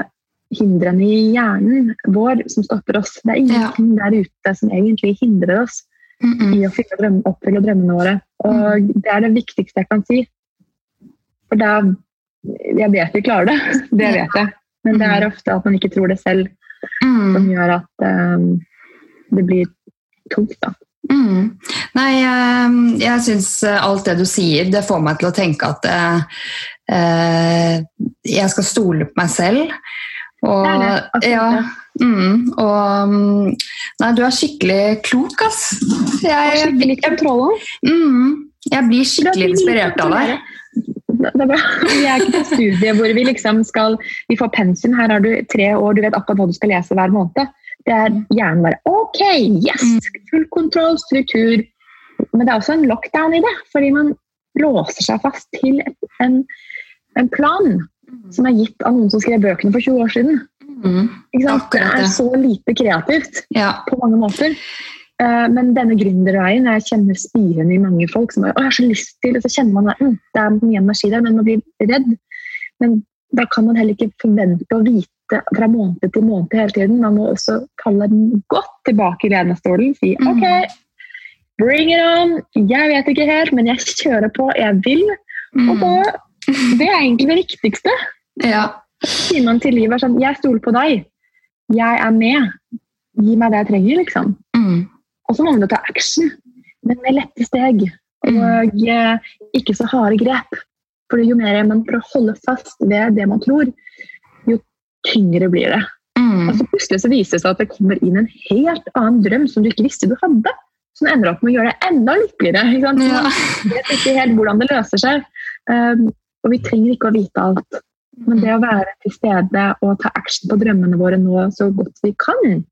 hindrene i hjernen vår som stopper oss. Det er ingenting ja. der ute som egentlig hindrer oss mm -mm. i å drømme, oppfylle drømmene våre. Og mm. det er det viktigste jeg kan si. For da Jeg vet vi klarer det, det vet jeg. Men det er mm. ofte at man ikke tror det selv, mm. som gjør at um, det blir tungt, da. Mm. Nei, ehm, jeg, syns eh, alt det du sier, det får meg til å tenke at eh, eh jeg skal stole på meg selv. Og, det er det, ja, mm, og mm, Nei, du er skikkelig klok, ass. Jeg, skikkelig kontroll mm, jeg blir skikkelig inspirert av deg. Er. Vi er ikke på studiet hvor vi liksom skal Vi får pensum. Her har du tre år, du vet akkurat hva du skal lese hver måned. Det er hjernen bare OK, yes! Mm. Full kontroll, struktur. men det er også en lockdown i det, fordi man låser seg fast til en, en plan som er gitt av noen som skrev bøkene for 20 år siden. Mm, det er så lite kreativt ja. på mange måter. Uh, men denne gründerveien Jeg kjenner spiren i mange folk som bare, å, jeg har så lyst til, og så kjenner man at mm, det er mye energi der, men man blir redd. Men da kan man heller ikke forvente å vite fra måned til måned hele tiden. Man må også falle godt tilbake i lenestolen si mm. OK, bring it on! Jeg vet ikke helt, men jeg kjører på. Jeg vil. Mm. Og da, det er egentlig det viktigste. Ja. Sier man til livet sånn Jeg stoler på deg. Jeg er med. Gi meg det jeg trenger, liksom. Mm. Og så må man jo ta action, men med lette steg. Og mm. eh, ikke så harde grep. For jo mer man prøver å holde fast ved det man tror, tyngre blir det. Mm. Og så plutselig så viser det seg at det kommer inn en helt annen drøm som du ikke visste du hadde. Som ender opp med å gjøre det enda lykkeligere. Ikke sant? Ja. Man vet ikke helt hvordan det løser seg. Um, og vi trenger ikke å vite alt. Men det å være til stede og ta action på drømmene våre nå så godt vi kan,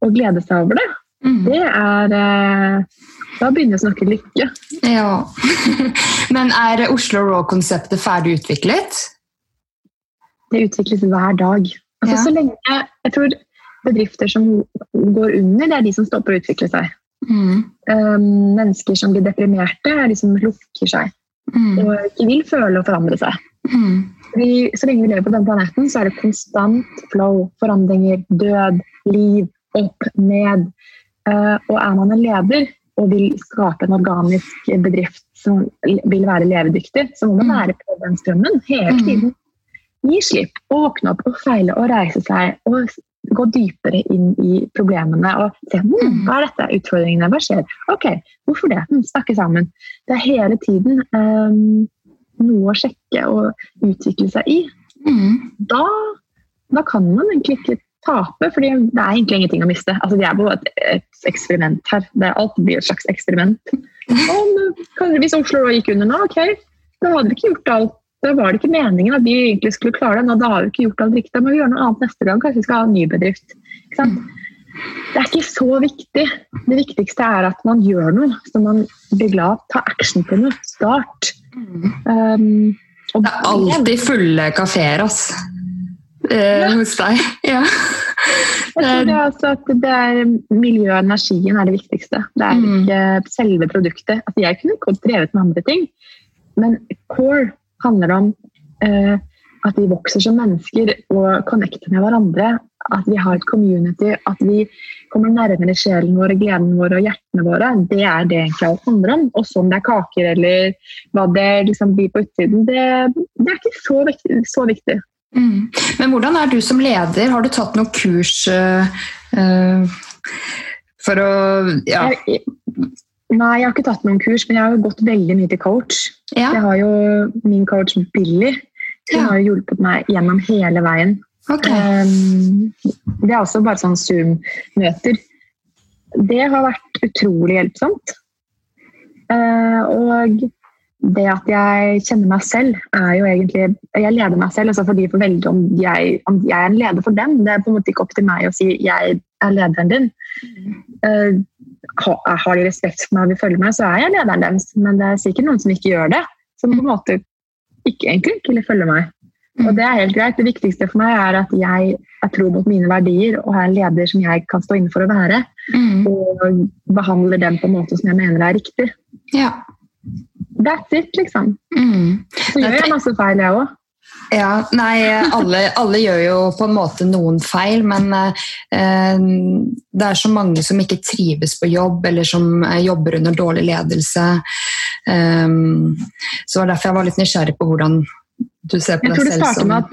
og glede seg over det, mm. det er eh, Da begynner vi å snakke lykke. Ja. Men er Oslo Raw-konseptet ferdig utviklet? Det utvikles hver dag. Altså, ja. Så lenge Jeg tror bedrifter som går under, det er de som stopper å utvikle seg. Mm. Um, mennesker som blir deprimerte, er de som lukker seg. Mm. Og ikke vil føle og forandre seg. Mm. Vi, så lenge vi lever på denne planeten, så er det konstant flow, forandringer, død, liv, opp, ned. Uh, og er man en leder og vil skape en organisk bedrift som vil være levedyktig, så må man mm. være på den strømmen hele mm. tiden. Gi slipp, åpne opp og feile og reise seg og gå dypere inn i problemene og se hm, hva er dette utfordringene, hva skjer? Ok, hvorfor det? Hm, snakke sammen. Det er hele tiden um, noe å sjekke og utvikle seg i, mm. da, da, kan man egentlig ikke tape, for det er egentlig ingenting å miste. Altså, vi er på et, et eksperiment her. Det, alt blir et slags eksperiment. Om, hvis Oslo gikk under nå, ok, da hadde vi ikke gjort alt. Da var det ikke meningen at vi egentlig skulle klare det. Nå, da har vi ikke gjort alt riktig, men vi gjør noe annet neste gang. Kanskje vi skal ha en ny bedrift. Det er ikke så viktig. Det viktigste er at man gjør noe, så man blir glad. Ta action på noe. Start. Um, det er alltid fulle kafeer, altså. Eh, hos deg. Ja. Jeg tror det er altså at det er miljøet og energien er det viktigste. Det er mm. ikke selve produktet. Altså, jeg kunne godt drevet med andre ting, men core handler om eh, at vi vokser som mennesker og connecter med hverandre. At vi har et community, at vi kommer nærmere sjelen vår, gleden vår og hjertene våre. Det er det egentlig alt handler om. Og om det er kaker eller hva det liksom blir på utsiden, det, det er ikke så viktig. Så viktig. Mm. Men hvordan er du som leder? Har du tatt noen kurs uh, for å ja. jeg, Nei, jeg har ikke tatt noen kurs, men jeg har jo gått veldig mye til coach. Ja. Jeg har jo min coach Billy. Hun ja. har hjulpet meg gjennom hele veien. Okay. Um, det er også bare sånn Zoom-møter. Det har vært utrolig hjelpsomt. Uh, og det at jeg kjenner meg selv, er jo egentlig Jeg leder meg selv, altså for veldig om jeg, om jeg er en leder for dem. Det er på en måte ikke opp til meg å si 'jeg er lederen din'. Uh, har de respekt for meg og vil følge meg, så er jeg lederen deres. Men det er sikkert noen som ikke gjør det. Som på en måte ikke egentlig ikke vil følge meg. Og mm. det er helt greit. Det viktigste for meg er at jeg er tro mot mine verdier og er en leder som jeg kan stå inne for å være. Mm. Og behandler dem på en måte som jeg mener er riktig. Ja. That's it, liksom. Mm. Så gjør jeg masse feil, jeg òg. Ja, nei, alle, alle, gjør jo på en måte noen feil, men eh, det er så mange som ikke trives på jobb, eller som eh, jobber under dårlig ledelse. Um, så det var derfor jeg var litt nysgjerrig på hvordan du ser på deg selv som at,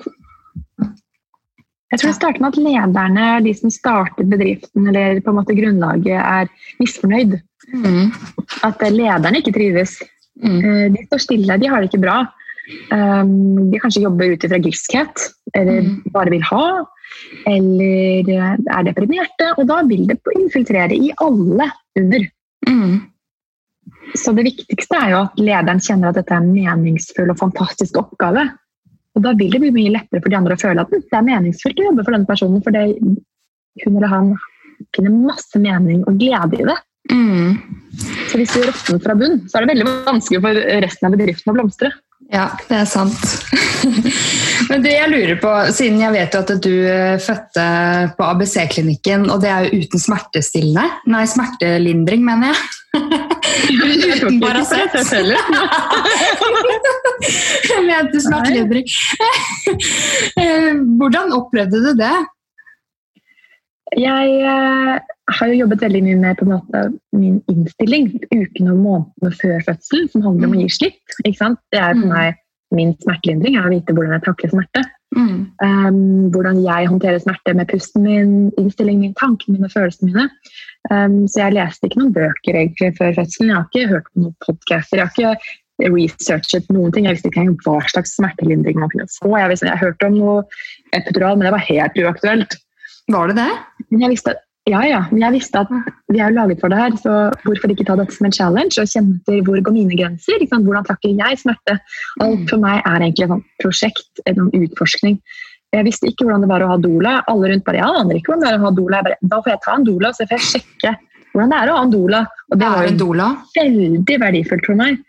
Jeg tror det starter med at lederne, de som starter bedriften eller på en måte grunnlaget, er misfornøyd. Mm. At lederne ikke trives. Mm. Eh, de står stille, de har det ikke bra. Um, de kanskje jobber ut ifra griskhet, eller mm. bare vil ha. Eller er deprimerte. Og da vil det infiltrere i alle under. Mm. Så det viktigste er jo at lederen kjenner at dette er en meningsfull og fantastisk oppgave. Og da vil det bli mye lettere for de andre å føle at det er meningsfullt å jobbe for denne personen, for det, hun eller han finner masse mening og glede i det. Mm. Så hvis du råtner fra bunn, så er det veldig vanskelig for resten av bedriften å blomstre. Ja, det er sant. Men det jeg lurer på, siden jeg vet jo at du eh, fødte på ABC-klinikken, og det er jo uten smertestillende Nei, smertelindring, mener jeg. uten Paracet. jeg mente smertelindring. Eh, hvordan opplevde du det? Jeg eh, har jo jobbet veldig mye med måte min innstilling ukene og månedene før fødselen, som handler om å gi slipp. Det er for mm. meg min smertelindring, er å vite hvordan jeg takler smerte. Mm. Um, hvordan jeg håndterer smerte med pusten min, innstillingen min, tankene mine, følelsene mine. Um, så jeg leste ikke noen bøker egentlig før fødselen. Jeg har ikke hørt på noen podcaster. Jeg har ikke researchet noen ting. Jeg visste ikke engang hva slags smertelindring man kunne få. Jeg, visste, jeg hørte om noe epidural, men det var helt uaktuelt. Var det det? Men jeg visste, ja, ja. Men jeg visste at vi er jo laget for det her, så hvorfor ikke ta dette som en challenge og kjenne etter hvor går mine grenser? Hvordan takler jeg smerte? Alt for meg er egentlig et prosjekt, en utforskning. Jeg visste ikke hvordan det var å ha doula. Alle rundt bare, ja, aner ikke hvordan det er å ha doula. Bare, da får jeg ta en doula, så får jeg sjekke hvordan det er å ha en doula. Og det var jo veldig verdifullt for meg.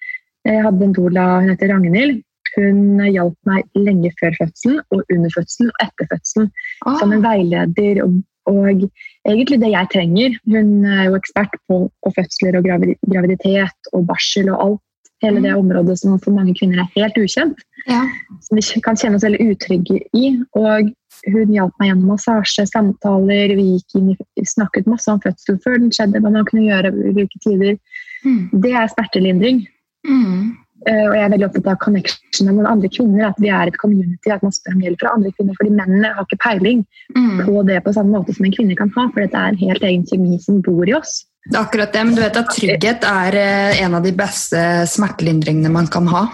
Jeg hadde en doula, hun heter Ragnhild. Hun hjalp meg lenge før fødselen, og under fødselen og etter fødselen. Ah. Som en veileder og og egentlig det jeg trenger. Hun er jo ekspert på, på fødsler og graviditet og barsel og alt. Hele det mm. området som for mange kvinner er helt ukjent. Ja. Som vi kan kjenne oss veldig utrygge i. Og hun hjalp meg gjennom massasje, samtaler, vi gikk inn, snakket masse om fødsel før den skjedde, hva man kunne gjøre i hvilke tider. Mm. Det er smertelindring. Mm. Eh, og jeg er veldig opptatt av connectionen med andre kvinner. At vi er et community, at man spør om hjelp fra andre kvinner. fordi mennene har ikke peiling mm. på det på samme måte som en kvinne kan ha. For dette er en helt egen kjemi som bor i oss. Det er akkurat det, men du vet at trygghet er eh, en av de beste smertelindringene man kan ha.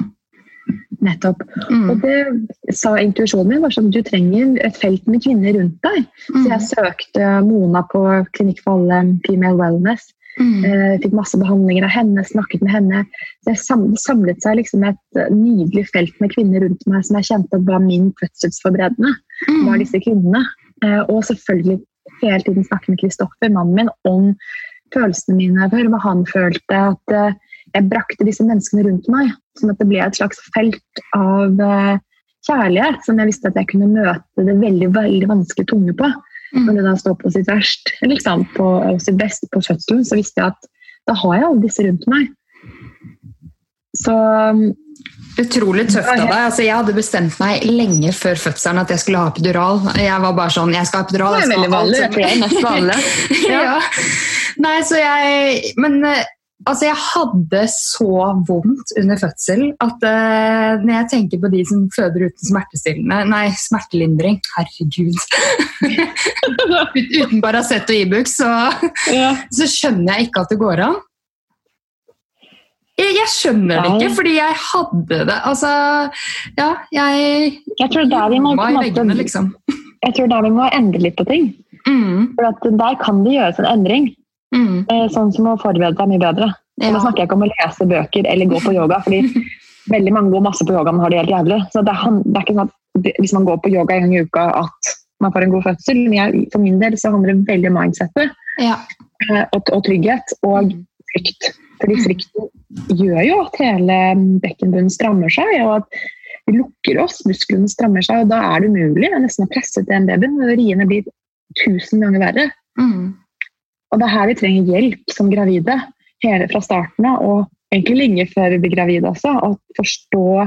Nettopp. Mm. Og det sa intuisjonen min var sånn du trenger et felt med kvinner rundt deg. Mm. Så jeg søkte Mona på Klinikk for alle Female Wellness. Mm. Uh, fikk masse behandlinger av henne, snakket med henne. Så Det samlet seg liksom et eh, nydelig felt med kvinner rundt meg som jeg kjente var min fødselsforberedende. Mm. var disse kvinnene. Uh, og selvfølgelig hele tiden snakke med Kristoffer, mannen min, om følelsene mine, høre hva han følte. At jeg brakte disse menneskene rundt meg. Sånn at det ble et slags felt av kjærlighet som jeg visste at jeg kunne møte det veldig, veldig vanskelig tunge på. Mm. Når det da står på sitt verst, liksom på sitt best på fødselen, så visste jeg at da har jeg alle disse rundt meg. Så um, Utrolig tøft av deg. Altså, jeg hadde bestemt meg lenge før fødselen at jeg skulle ha epidural. Jeg var bare sånn Jeg skal ha epidural. Det er veldig vanlig. ja. ja. Nei, så jeg Men eh, Altså, jeg hadde så vondt under fødsel at uh, når jeg tenker på de som føder uten smertestillende Nei, smertelindring. Herregud. uten Paracet og Ibux, så, ja. så, skjønner jeg ikke at det går an. Jeg, jeg skjønner det ikke, fordi jeg hadde det Altså, ja, jeg Jeg tror der vi må, veggene, liksom. Jeg tror der vi må endre litt på ting. Mm. For der kan det gjøres en endring. Mm. Eh, sånn som å forberede deg mye bedre. Ja. Nå snakker jeg ikke om å lese bøker eller gå på yoga, fordi veldig mange går masse på yoga, men har det helt jævlig. Så det er, det er ikke sånn at hvis man går på yoga en gang i uka, at man får en god fødsel. Men jeg, for min del så handler det veldig om mindsettet ja. Eh, og, og, trygghet og frykt. Fordi mm. frykten gjør jo at hele bekkenbunnen strammer seg, og at vi lukker oss, musklene strammer seg, og da er det umulig nesten å presse til en baby. Riene blir tusen ganger verre. Mm. Og det er her vi trenger hjelp som gravide, hele fra starten av, og egentlig lenge før vi blir gravide også. Å forstå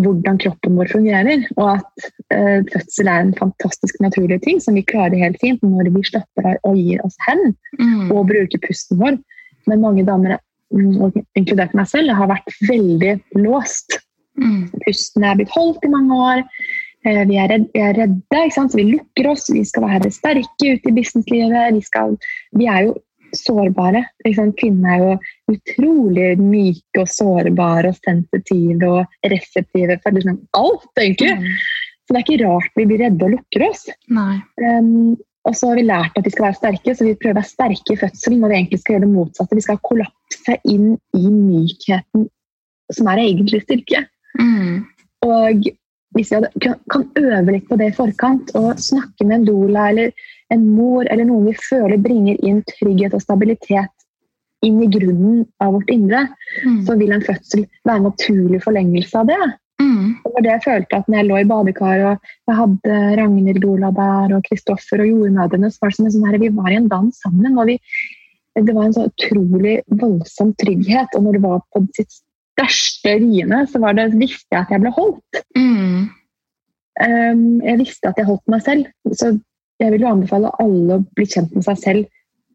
hvordan kroppen vår fungerer, og at eh, fødsel er en fantastisk naturlig ting som vi klarer helt fint når vi slipper og gir oss hen mm. og bruker pusten vår. Men mange damer, mm, inkludert meg selv, har vært veldig låst. Mm. Pusten er blitt holdt i mange år. Eh, vi er, redde, vi er redde så vi lukker oss. Vi skal være sterke ute i businesslivet. Vi, skal, vi er jo sårbare. Kvinner er jo utrolig myke og sårbare og sensitive og reseptive for liksom alt, egentlig. Mm. Så det er ikke rart vi blir redde og lukker oss. Um, og så har vi lært at vi skal være sterke, så vi prøver å være sterke i fødselen når vi egentlig skal gjøre det motsatte. Vi skal kollapse inn i mykheten som er egentlig styrke. Mm. Og hvis vi kan øve litt på det i forkant og snakke med en doula eller en mor eller noen vi føler bringer inn trygghet og stabilitet inn i grunnen av vårt indre, mm. så vil en fødsel være en naturlig forlengelse av det. Mm. Det var det jeg følte at når jeg lå i badekaret og jeg hadde Ragnhild Ola der og Kristoffer og jordmødrene, så var det som sånn her, vi var i en dans sammen. og vi, Det var en så utrolig voldsom trygghet. Og når det var på sitt største riene, så var det, visste jeg at jeg ble holdt. Mm. Um, jeg visste at jeg holdt meg selv. Så jeg vil jo anbefale alle å bli kjent med seg selv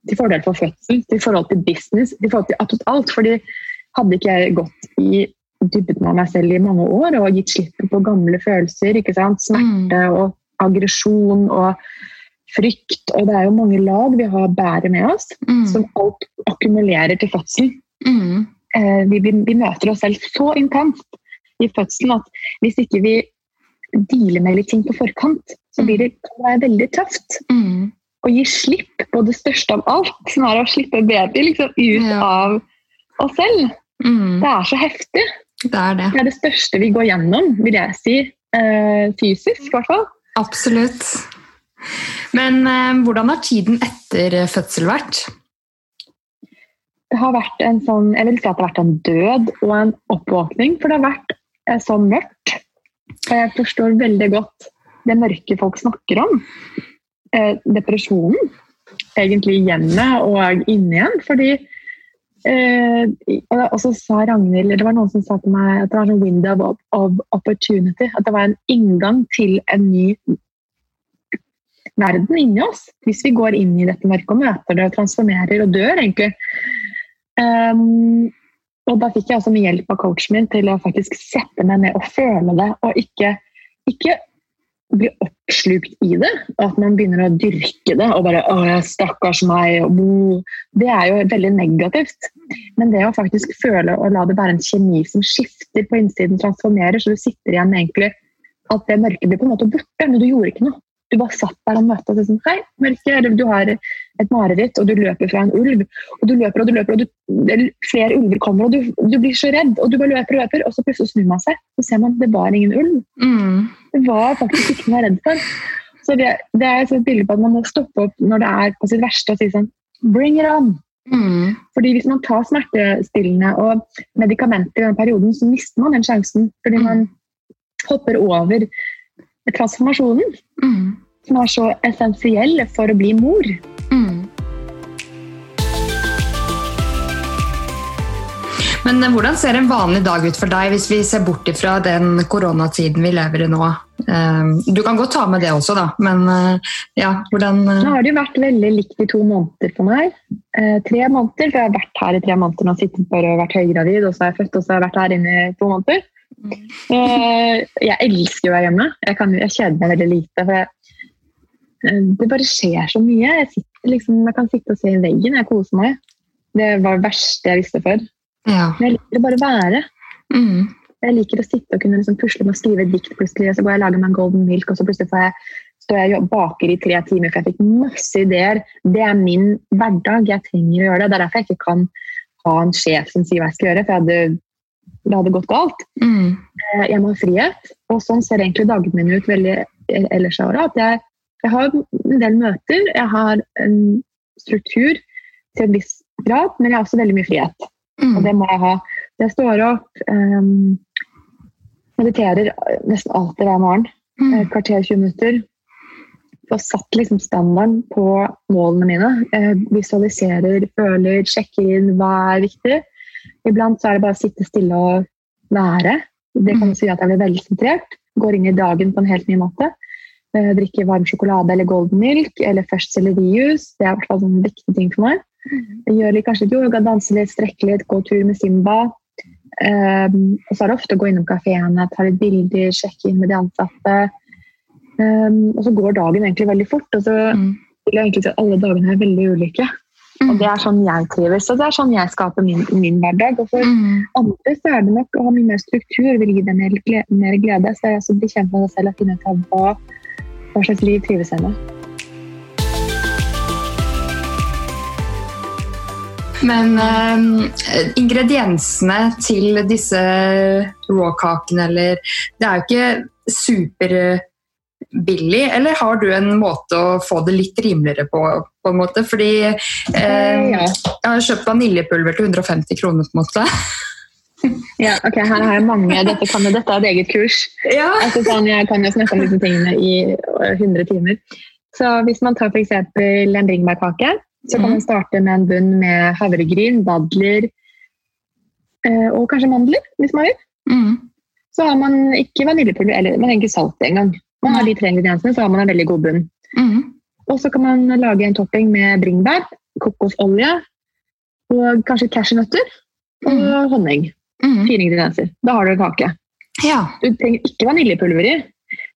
til fordel for fødsel, til forhold til business, til forhold til absolutt alt. fordi hadde ikke jeg gått i dybden av meg selv i mange år og gitt slipp på gamle følelser, ikke sant? smerte mm. og aggresjon og frykt, og det er jo mange lag vi har bærer med oss, mm. som alt akkumulerer til fødselen. Mm. Eh, vi, vi, møter oss selv så intenst i fødselen at hvis ikke vi dealer med litt ting på forkant, så blir det, det være veldig tøft. Mm. Å gi slipp på det største av alt, som er å slippe baby liksom, ut ja. av oss selv. Mm. Det er så heftig. Det er det. Det er det største vi går gjennom, vil jeg si. Eh, fysisk, i hvert fall. Absolutt. Men eh, hvordan har tiden etter fødsel vært? Har vært en sånn, jeg vil si at det har vært en død og en oppvåkning. For det har vært eh, så mørkt. Og jeg forstår veldig godt det mørke folk snakker om. Eh, depresjonen. Egentlig hjemme og inne igjen. Fordi eh, Og så sa Ragnhild Det var noen som sa til meg at det var en window of, of opportunity. At det var en inngang til en ny verden inni oss. Hvis vi går inn i dette mørket og møter det og transformerer og dør, egentlig. Um, og da fikk jeg også med hjelp av coachen min til å faktisk sette meg ned og føle det, og ikke, ikke bli oppslukt i det. At man begynner å dyrke det og bare 'Å, stakkars meg'. Og, det er jo veldig negativt. Men det å faktisk føle og la det være en kjemi som skifter på innsiden, transformerer, så du sitter igjen med egentlig at det mørket blir på en måte borte, men du gjorde ikke noe. Du bare satt der og møtte og sånn Hei, mørket', Eller du har et mareritt, og du løper fra en ulv. Og du løper og du løper, og du, flere ulver kommer, og du, du, blir så redd. Og du bare løper og løper, og så plutselig snur man seg, så ser man at det var ingen ulv. Mm. Det var faktisk ikke noe jeg redd for. Så det, det er et bilde på at man må stoppe opp når det er på sitt verste og si sånn Bring it on! Mm. Fordi Hvis man tar smertestillende og medikamenter i den perioden, så mister man den sjansen. Fordi man hopper over transformasjonen, mm. Som er så essensiell for å bli mor. Mm. Men eh, hvordan ser en vanlig dag ut for deg, hvis vi ser bort fra den koronatiden vi lever i nå? Ehm, du kan godt ta med det også, da, men eh, ja, hvordan eh? Nå har det jo vært veldig likt i to måneder for meg. Tre måneder, for jeg har vært her i tre måneder og sittet bare og vært høygravid, og så har jeg født, og så har jeg vært her inne i to måneder. Eh, jeg elsker å være hjemme. Jeg, kan, jeg kjeder meg veldig lite. for jeg, eh, Det bare skjer så mye. Jeg, sitter, liksom, jeg kan sitte og se i veggen. Jeg koser meg. Det var det verste jeg visste før. Ja. Men jeg liker å bare være. Mm. Jeg liker å sitte og kunne liksom pusle med å skrive et dikt plutselig, og så går jeg og lager meg en golden milk, og så plutselig får jeg står jeg og baker i tre timer, for jeg fikk masse ideer. Det er min hverdag. Jeg trenger å gjøre det. Det er derfor jeg ikke kan ha en sjef som sier hva jeg skal gjøre. for hadde det hadde gått galt. Mm. Eh, jeg må ha frihet. Og sånn ser egentlig dagene mine ut veldig ellers av året. At jeg, jeg, har en del møter, jeg har en struktur til en viss grad, men jeg har også veldig mye frihet. Mm. Og det må jeg ha. Jeg står opp, um, mediterer nesten alltid hver morgen. Mm. Et kvarter, 20 minutter. Får satt liksom standarden på målene mine. Jeg visualiserer, føler, sjekker inn hva er viktig. Iblant så er det bare å sitte stille og være. Det kan si at jeg blir veldig sentrert. Går inn i dagen på en helt ny måte. Eh, drikker varm sjokolade eller golden milk eller først sellerijus. Det er i hvert fall en viktig ting for meg. Jeg gjør litt, kanskje litt yoga, danse litt, strekke litt, gå tur med Simba. Um, og så er det ofte å gå innom kafeene, ta litt bilder, sjekke inn med de ansatte. Um, og så går dagen egentlig veldig fort. og så mm. vil jeg egentlig si at alle dagene er veldig ulike. Mm. Og det er sånn jeg trives, og det er sånn jeg skaper min, min hverdag. Og for mm. andre så er det nok å ha mye mer struktur, vil gi dem mer glede. Så jeg også blir kjent med meg selv og finner ut av hva, hva slags liv trives jeg med. Men uh, ingrediensene til disse raw-kakene, eller Det er jo ikke super billig, eller har du en måte å få det litt rimeligere på? på en måte? Fordi eh, jeg har kjøpt vaniljepulver til 150 kroner. på en måte. Ja, ok, Her har jeg mange. Dette, kan, dette er et eget kurs. Ja. Altså, sånn, jeg kan jo snakke om disse tingene i 100 timer. Så Hvis man tar f.eks. en bringebærkake, så kan man starte med en bunn med havregryn, dadler eh, og kanskje mandler, hvis man vil. Mm. Så har man ikke vaniljepulver, eller man har ikke salt engang. Man har de tre ingrediensene, så har man en veldig god bunn. Mm. Og så kan man lage en topping med bringebær, kokosolje og kanskje cashewnøtter og mm. honning. Mm. Fire ingredienser. Da har du en kake. Ja. Du trenger ikke vaniljepulver i.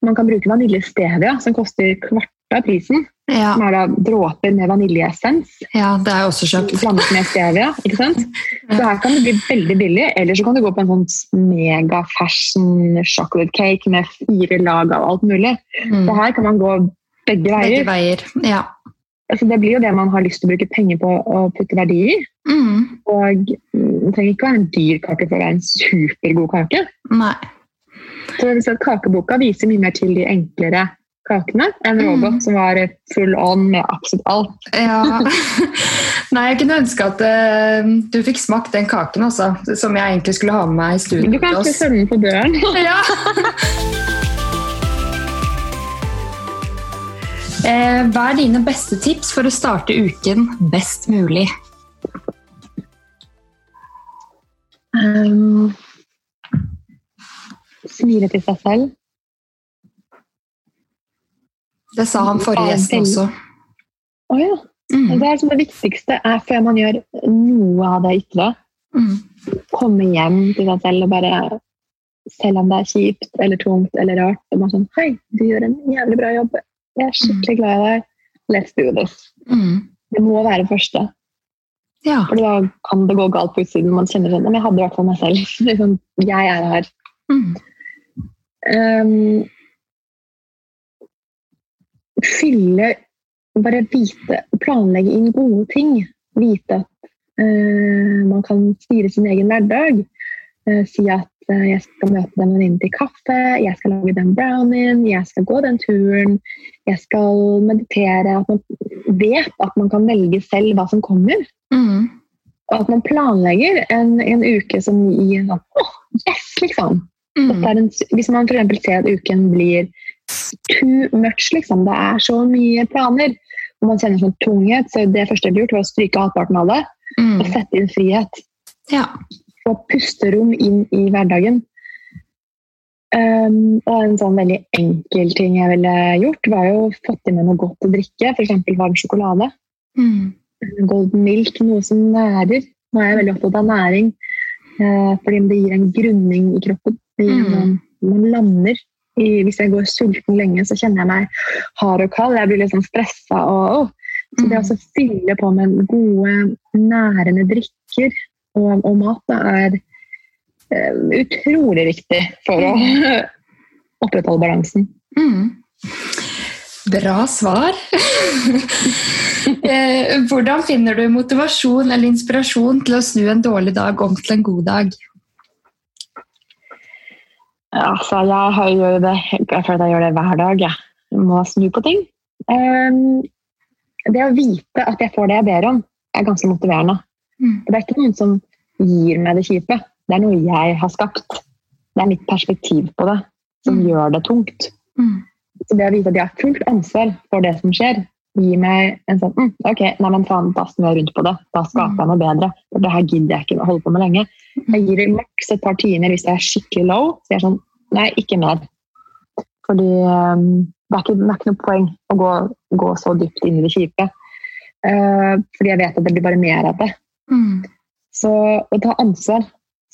Man kan bruke vaniljestevia, som koster kvart av prisen. Ja. Som er da dråper med vaniljeessens. Ja, det er også kjøpt. Blandet med stevia. ikke sant? Så her kan det bli veldig billig. Eller så kan du gå på en sånn mega fashion chocolate cake med fire lag av alt mulig. Mm. Så her kan man gå begge veier. Begge veier, ja. Altså, det blir jo det man har lyst til å bruke penger på å putte verdi i. Mm. Og det trenger ikke være en dyr kake for å være en supergod kake. Nei. Så jeg Kakeboka viser mye mer til de enklere kakene enn Robot, mm. som var full on med absolutt alt. ja. Nei, jeg kunne ønske at uh, du fikk smakt den kaken også, som jeg egentlig skulle ha med meg i studio. Du kan ikke sende den på døren. ja. hva er dine beste tips for å starte uken best mulig? Um, smile til seg selv. Det sa han forrige gjest også. Å oh, ja. Mm. Det, er det viktigste er før man gjør noe av det ytre. Mm. Komme hjem til seg selv og bare Selv om det er kjipt eller tungt eller rart, og bare sånn Hei, du gjør en jævlig bra jobb. Jeg er skikkelig glad i deg. Let's do this. Mm. Det må være første. Ja. For da kan det gå galt på utsiden. Man kjenner sånn Men jeg hadde i hvert fall meg selv. Liksom, jeg er her. Mm. Um, fylle Bare vite Planlegge inn gode ting. Vite at uh, man kan styre sin egen hverdag. Uh, si at jeg skal møte den venninnen til kaffe, jeg skal lage den brownien, jeg skal gå den turen, jeg skal meditere. At man vet at man kan velge selv hva som kommer. Mm. Og at man planlegger en, en uke som gir en sånn oh, yes, liksom. Mm. En, hvis man f.eks. ser at uken blir too much, liksom. Det er så mye planer. Og man kjenner sånn tunghet, så det første jeg ville gjort, var å stryke halvparten av det. Mm. Og sette inn frihet. Ja. Få pusterom inn i hverdagen. Um, og en sånn veldig enkel ting jeg ville gjort, var jo fått i meg noe godt å drikke. F.eks. varm sjokolade. Mm. Golden milk, noe som nærer. Nå er jeg veldig opptatt av næring, uh, fordi det gir en grunning i kroppen. Mm. Man lander i, hvis jeg går sulten lenge, så kjenner jeg meg hard og kald. Jeg blir litt sånn stressa. Og, så det å fylle på med gode, nærende drikker og, og mat er uh, utrolig viktig for å opprettholde balansen. Mm. Bra svar. Eh, hvordan finner du motivasjon eller inspirasjon til å snu en dårlig dag om til en god dag? Altså, jeg gjør det, jeg føler at jeg gjør det hver dag. Jeg, jeg må snu på ting. Um, det å vite at jeg får det jeg ber om, er ganske motiverende. Mm. Det er ikke noen som gir meg det kjipe. Det er noe jeg har skapt. Det er mitt perspektiv på det som mm. gjør det tungt. Mm. Så det å vite at jeg har fullt ansvar for det som skjer, gir meg en sånn mm, Ok, nei, men faen, da snur jeg rundt på det. Da skaper jeg noe bedre. For det her gidder jeg ikke å holde på med lenge. Jeg gir det maks et par timer hvis jeg er skikkelig low. Så jeg er sånn Nei, ikke mer. Fordi um, det, er ikke, det, er ikke, noe poeng å gå, gå så dypt inn i det kjipe. Uh, fordi jeg vet at det blir bare mer av det. Mm. Så å ta ansvar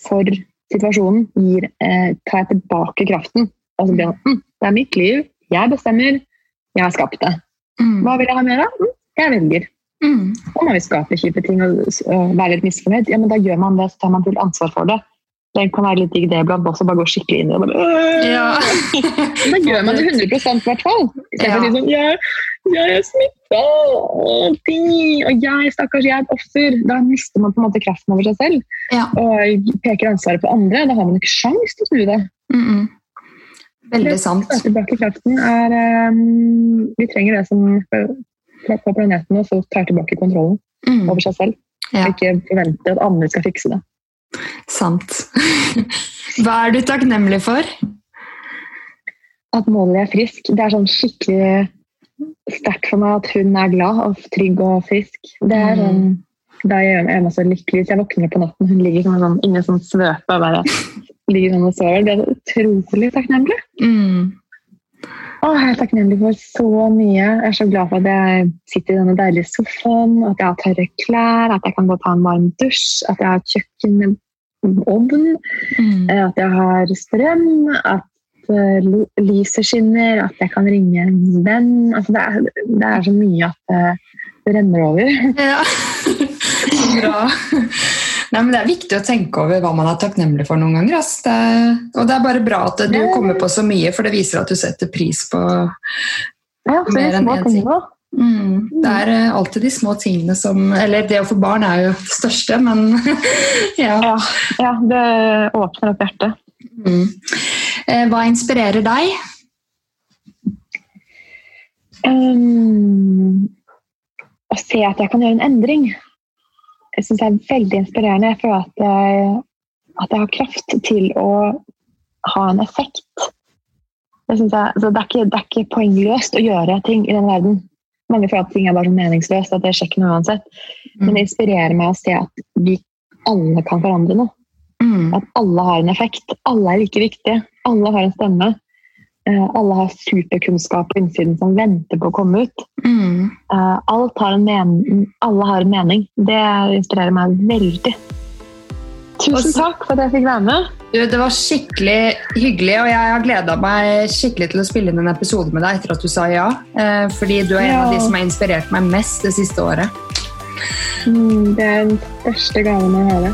for situasjonen gir eh, tar jeg tilbake kraften. Og så blir det mm, det er mitt liv, jeg bestemmer, jeg har skapt det. Mm. Hva vil jeg ha mer av? Mm, jeg velger. Mm. Og når vi skape kjipe ting og, og være litt misfornøyd, ja, men da gjør man det, så tar man fullt ansvar for det. Det kan være litt digg det iblant også, bare gå skikkelig inn i det. Ja. da gjør man det 100 i hvert fall. Ja. Si sånn, jeg, jeg er smitta, og jeg stakkars, jeg er et offer. Da mister man på en måte kraften over seg selv ja. og peker ansvaret på andre. Da har man ikke sjans til å snu det. Mm -mm. Veldig sant. Det tilbake kraften er um, Vi trenger det som på planeten og så tar tilbake kontrollen mm. over seg selv. Ja. Ikke forvente at andre skal fikse det. Sant. Hva er du takknemlig for? At Molly er frisk. Det er sånn skikkelig sterkt for meg at hun er glad og trygg og frisk. Det er sånn, Da gjør jeg meg så lykkelig hvis jeg våkner på natten hun ligger sånn, sånn, inni sånn svøpe og bare ligger sånn og sover. Det er utrolig takknemlig. Mm. Å, jeg er takknemlig for så mye. Jeg er så glad for at jeg sitter i denne deilige sofaen, at jeg har tørre klær, at jeg kan gå og ta en varm dusj, at jeg har kjøkken, ovn, mm. at jeg har strøm, at uh, lyset skinner, at jeg kan ringe en venn. Altså, det, er, det, er, så mye at uh, det renner over. Ja, bra. Nei, men Det er viktig å tenke over hva man er takknemlig for noen ganger. Det, og det er bare bra at du kommer på så mye, for det viser at du setter pris på ja, mer enn én ting. Mm, det er eh, alltid de små tingene som Eller det å få barn er jo det største, men ja. ja. ja. det åpner opp hjertet. Mm. Eh, hva inspirerer deg? Um, å se at jeg kan gjøre en endring. Jeg syns det er veldig inspirerende. Jeg føler at jeg, at jeg har kraft til å ha en effekt. Jeg jeg, det, er ikke, det, er ikke, poengløst å gjøre ting i den verden. Mange at ting er bare så meningsløst, at det skjer ikke noe uansett. Men det inspirerer meg å se at vi alle kan forandre noe. Mm. At alle har en effekt. Alle er like viktige. Alle har en stemme. Uh, alle har superkunnskap på innsiden som venter på å komme ut. Mm. Uh, har alle har en mening. Det inspirerer meg veldig. Tusen takk for at jeg fikk være med. Du, det var skikkelig hyggelig, og jeg har gleda meg skikkelig til å spille inn en episode med deg etter at du sa ja. Uh, fordi du er en ja. av de som har inspirert meg mest det siste året. Mm, det er den største gaven å høre.